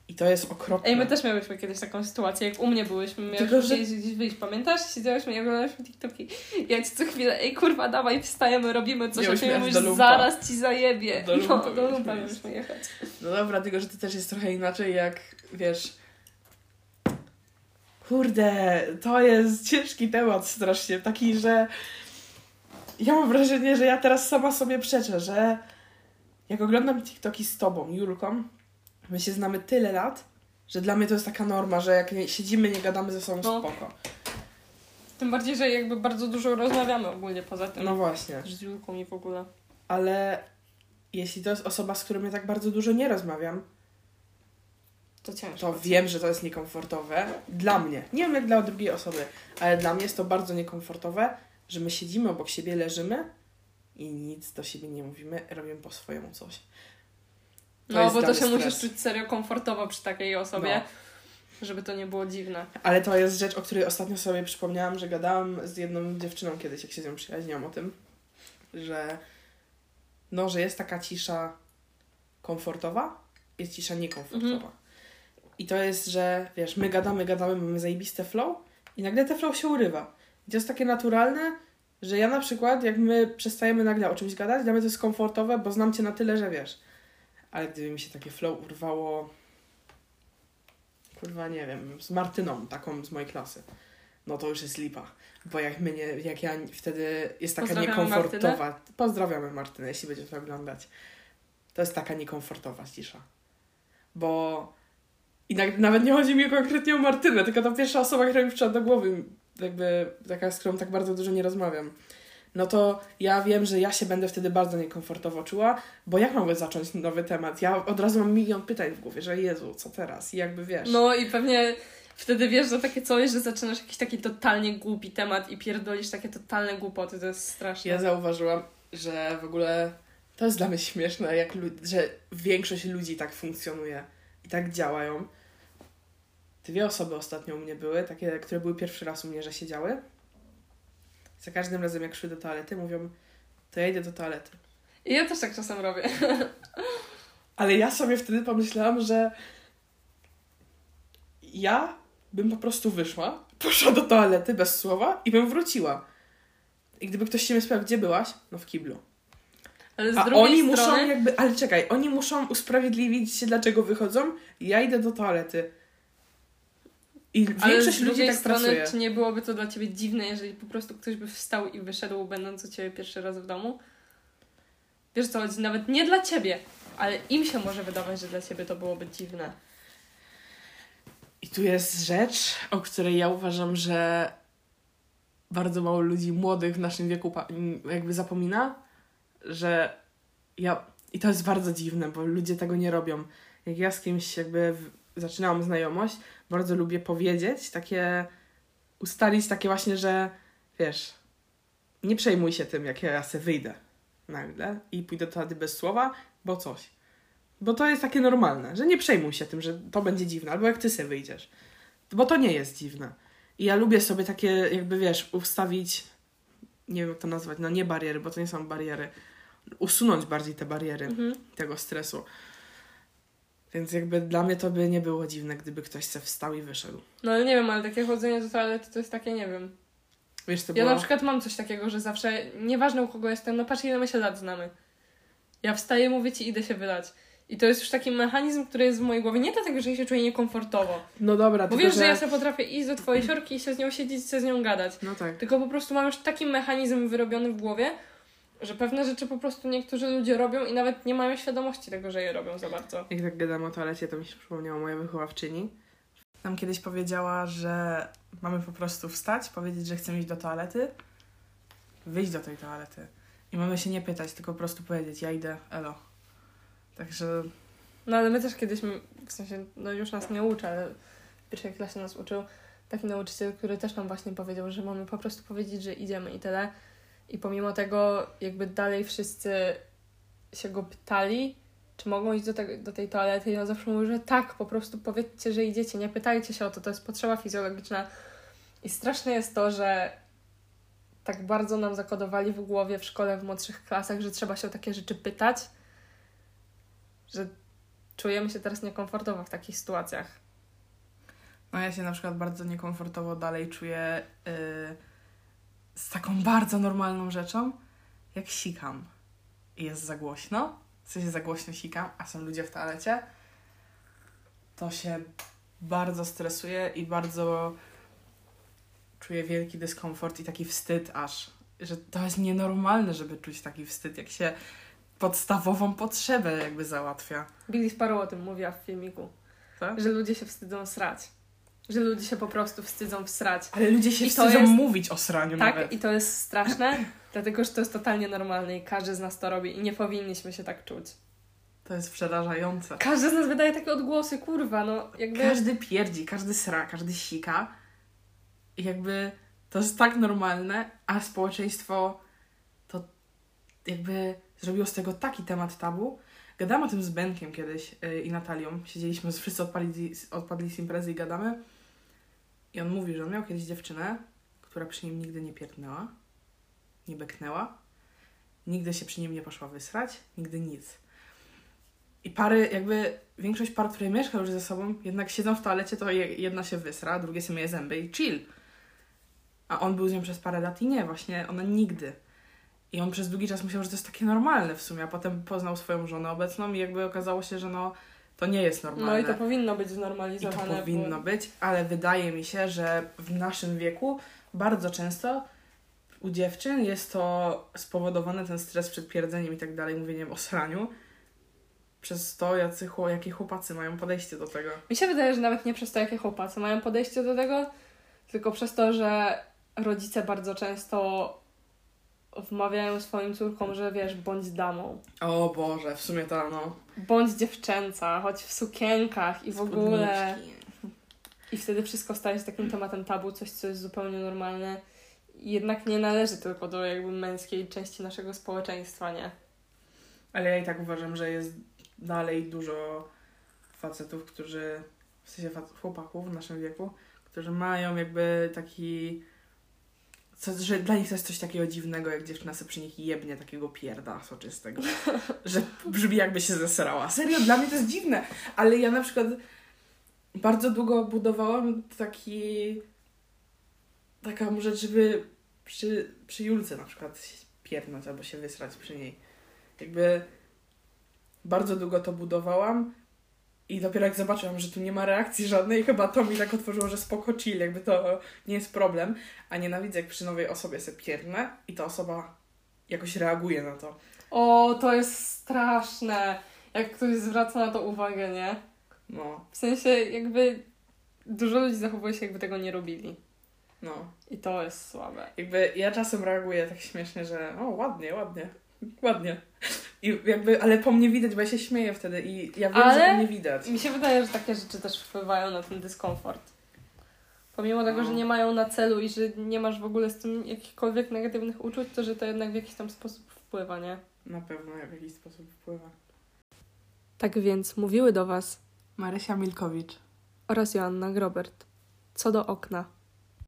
I to jest okropne. Ej, my też miałyśmy kiedyś taką sytuację, jak u mnie byłyśmy, miałyśmy że- gdzieś, gdzieś wyjść, pamiętasz? Siedziałyśmy i oglądałyśmy TikToki. Ja ci co chwilę, ej kurwa, dawaj, wstajemy, robimy coś, a Miałyśmy ty mówisz, zaraz ci zajebie. Do lumpa no, do miałyśmy lumpa mieliśmy jechać. No dobra, tylko że to też jest trochę inaczej, jak wiesz. Kurde, to jest ciężki temat strasznie. Taki, że ja mam wrażenie, że ja teraz sama sobie przeczę, że jak oglądam TikToki z tobą, Julką, my się znamy tyle lat, że dla mnie to jest taka norma, że jak nie, siedzimy, nie gadamy ze sobą No. spoko. Tym bardziej, że jakby bardzo dużo rozmawiamy ogólnie poza tym. No właśnie. Z Julką i w ogóle. Ale jeśli to jest osoba, z którą ja tak bardzo dużo nie rozmawiam, To ciężko. to wiem, że to jest niekomfortowe. Dla mnie. Nie wiem jak dla drugiej osoby, ale dla mnie jest to bardzo niekomfortowe, że my siedzimy obok siebie, leżymy i nic do siebie nie mówimy, robimy po swojemu coś. To No, bo to się stres. musisz czuć serio komfortowo przy takiej osobie, No. żeby to nie było dziwne. Ale to jest rzecz, o której ostatnio sobie przypomniałam, że gadałam z jedną dziewczyną kiedyś, jak się z nią przyjaźniłam o tym, że no, że jest taka cisza komfortowa, jest cisza niekomfortowa. Mhm. I to jest, że wiesz, my gadamy, gadamy, mamy zajebiste flow i nagle ten flow się urywa. I to jest takie naturalne, że ja na przykład, jak my przestajemy nagle o czymś gadać, dla mnie to jest komfortowe, bo znam cię na tyle, że wiesz. Ale gdyby mi się takie flow urwało, kurwa, nie wiem, z Martyną, taką z mojej klasy, no to już jest lipa. Bo jak my nie, jak ja wtedy jest taka Pozdrawiamy niekomfortowa. Pozdrawiamy Martynę, jeśli będzie to oglądać. To jest taka niekomfortowa cisza. Bo i na, nawet nie chodzi mi konkretnie o Martynę, tylko ta pierwsza osoba, która mi przyszła do głowy, jakby taka, z którą tak bardzo dużo nie rozmawiam. No to ja wiem, że ja się będę wtedy bardzo niekomfortowo czuła, bo jak mogę zacząć nowy temat? Ja od razu mam milion pytań w głowie, że Jezu, co teraz? I jakby wiesz. No i pewnie wtedy wiesz, że takie coś, że zaczynasz jakiś taki totalnie głupi temat i pierdolisz takie totalne głupoty, to jest straszne. Ja zauważyłam, że w ogóle to jest dla mnie śmieszne, jak że większość ludzi tak funkcjonuje i tak działają. Dwie osoby ostatnio u mnie były, takie, które były pierwszy raz u mnie, że siedziały. Za każdym razem, jak szły do toalety, mówią, to ja idę do toalety. I ja też tak czasem robię. Ale ja sobie wtedy pomyślałam, że ja bym po prostu wyszła, poszła do toalety bez słowa i bym wróciła. I gdyby ktoś się mnie spytał, gdzie byłaś? No w kiblu. Ale z A drugiej oni strony... muszą jakby, ale czekaj, oni muszą usprawiedliwić się, dlaczego wychodzą. Ja idę do toalety. I Ale większość z ludzi drugiej tak strony, pracuje. czy nie byłoby to dla ciebie dziwne, jeżeli po prostu ktoś by wstał i wyszedł, będąc u ciebie pierwszy raz w domu? Wiesz co chodzi? Nawet nie dla ciebie, ale im się może wydawać, że dla ciebie to byłoby dziwne. I tu jest rzecz, o której ja uważam, że bardzo mało ludzi młodych w naszym wieku jakby zapomina, że ja. I to jest bardzo dziwne, bo ludzie tego nie robią. Jak ja z kimś jakby zaczynałam znajomość, bardzo lubię powiedzieć, takie. ustalić takie właśnie, że wiesz, nie przejmuj się tym, jak ja se wyjdę nagle i pójdę do toalety bez słowa, bo coś. Bo to jest takie normalne, że nie przejmuj się tym, że to będzie dziwne, albo jak ty sobie wyjdziesz. Bo to nie jest dziwne. I ja lubię sobie takie, jakby wiesz, ustawić, nie wiem jak to nazwać, no nie bariery, bo to nie są bariery, usunąć bardziej te bariery Mhm. tego stresu. Więc jakby dla mnie to by nie było dziwne, gdyby ktoś se wstał i wyszedł. No ale nie wiem, ale takie chodzenie do toalety to jest takie, nie wiem. Wiesz, to Ja na przykład mam coś takiego, że zawsze, nieważne u kogo jestem, no patrz ile my się lat znamy. Ja wstaję, mówię ci, idę się wylać. I to jest już taki mechanizm, który jest w mojej głowie. Nie dlatego, że ja się czuję niekomfortowo. No dobra, Bo wiesz, że... że ja sobie potrafię iść do twojej siorki i się z nią siedzieć, się z nią gadać. No tak. Tylko po prostu mam już taki mechanizm wyrobiony w głowie, że pewne rzeczy po prostu niektórzy ludzie robią i nawet nie mają świadomości tego, że je robią za bardzo. Jak tak gadam o toalecie, to mi się przypomniała moja wychowawczyni. Tam kiedyś powiedziała, że mamy po prostu wstać, powiedzieć, że chcemy iść do toalety, wyjść do tej toalety. I mamy się nie pytać, tylko po prostu powiedzieć, ja idę, elo. Także No ale my też kiedyś, w sensie, no już nas nie uczy, ale w pierwszej klasie nas uczył taki nauczyciel, który też nam właśnie powiedział, że mamy po prostu powiedzieć, że idziemy i tyle. I pomimo tego, jakby dalej wszyscy się go pytali, czy mogą iść do, te, do tej toalety, i on zawsze mówił, że tak, po prostu powiedzcie, że idziecie, nie pytajcie się o to, to jest potrzeba fizjologiczna. I straszne jest to, że tak bardzo nam zakodowali w głowie w szkole w młodszych klasach, że trzeba się o takie rzeczy pytać, że czujemy się teraz niekomfortowo w takich sytuacjach. No ja się na przykład bardzo niekomfortowo dalej czuję yy, z taką bardzo normalną rzeczą, jak sikam. I jest za głośno, w sensie za głośno sikam, a są ludzie w toalecie, to się bardzo stresuję i bardzo czuję wielki dyskomfort i taki wstyd aż, że to jest nienormalne, żeby czuć taki wstyd, jak się podstawową potrzebę jakby załatwia. Billy Sparrow o tym mówiła w filmiku, Tak? że ludzie się wstydzą srać. Że ludzie się po prostu wstydzą wsrać. Ale ludzie się I wstydzą jest- mówić o sraniu Tak, nawet. i to jest straszne, dlatego że to jest totalnie normalne i każdy z nas to robi i nie powinniśmy się tak czuć. To jest przerażające. Każdy z nas wydaje takie odgłosy, kurwa, no jakby... Każdy pierdzi, każdy sra, każdy sika. I jakby to jest tak normalne, a społeczeństwo to jakby zrobiło z tego taki temat tabu. Gadałam o tym z Benkiem kiedyś yy, i Natalią. Siedzieliśmy, wszyscy odpadli, odpadli z imprezy i gadamy. I on mówi, że on miał kiedyś dziewczynę, która przy nim nigdy nie pierdnęła, nie beknęła, nigdy się przy nim nie poszła wysrać, nigdy nic. I pary, jakby większość par, które mieszka już ze sobą, jednak siedzą w toalecie, to je- jedna się wysra, drugie sobie myje zęby i chill. A on był z nią przez parę lat i nie, właśnie ona nigdy. I on przez długi czas myślał, że to jest takie normalne w sumie, a potem poznał swoją żonę obecną i jakby okazało się, że no, to nie jest normalne. No i to powinno być I to znormalizowane. powinno bo... być, ale wydaje mi się, że w naszym wieku bardzo często u dziewczyn jest to spowodowane, ten stres przed pierdzeniem i tak dalej, mówieniem o sraniu, przez to, jacy, jakie chłopacy mają podejście do tego. Mi się wydaje, że nawet nie przez to, jakie chłopacy mają podejście do tego, tylko przez to, że rodzice bardzo często wmawiają swoim córkom, że wiesz, bądź damą. O Boże, w sumie to no. Bądź dziewczęca, chodź w sukienkach i w ogóle. I wtedy wszystko staje się takim tematem tabu, coś, co jest zupełnie normalne. Jednak nie należy tylko do jakby męskiej części naszego społeczeństwa, nie? Ale ja i tak uważam, że jest dalej dużo facetów, którzy, w sensie chłopaków w naszym wieku, którzy mają jakby taki. Co, że dla nich to jest coś takiego dziwnego, jak dziewczyna sobie przy nich jebnie takiego pierda soczystego. że brzmi jakby się zesrała. Serio, dla mnie to jest dziwne. Ale ja na przykład bardzo długo budowałam taki taką rzecz, żeby przy, przy Julce na przykład piernąć albo się wysrać przy niej. Jakby bardzo długo to budowałam i dopiero jak zobaczyłam, że tu nie ma reakcji żadnej, chyba to mi tak otworzyło, że spoko chill, jakby to nie jest problem. A nienawidzę, jak przy nowej osobie sobie piernę i ta osoba jakoś reaguje na to. O, to jest straszne, jak ktoś zwraca na to uwagę, nie? No, W sensie jakby dużo ludzi zachowuje się, jakby tego nie robili. no. I to jest słabe. Jakby ja czasem reaguję tak śmiesznie, że o, ładnie, ładnie, ładnie. I jakby, ale po mnie widać, bo ja się śmieję wtedy i ja wiem, Ale- że po mnie widać. Mi się wydaje, że takie rzeczy też wpływają na ten dyskomfort. Pomimo tego, że No. nie mają na celu i że nie masz w ogóle z tym jakichkolwiek negatywnych uczuć, to że to jednak w jakiś tam sposób wpływa, nie? Na pewno w jakiś sposób wpływa. Tak więc mówiły do Was Marysia Milkowicz. oraz Joanna Grobert. Co do okna.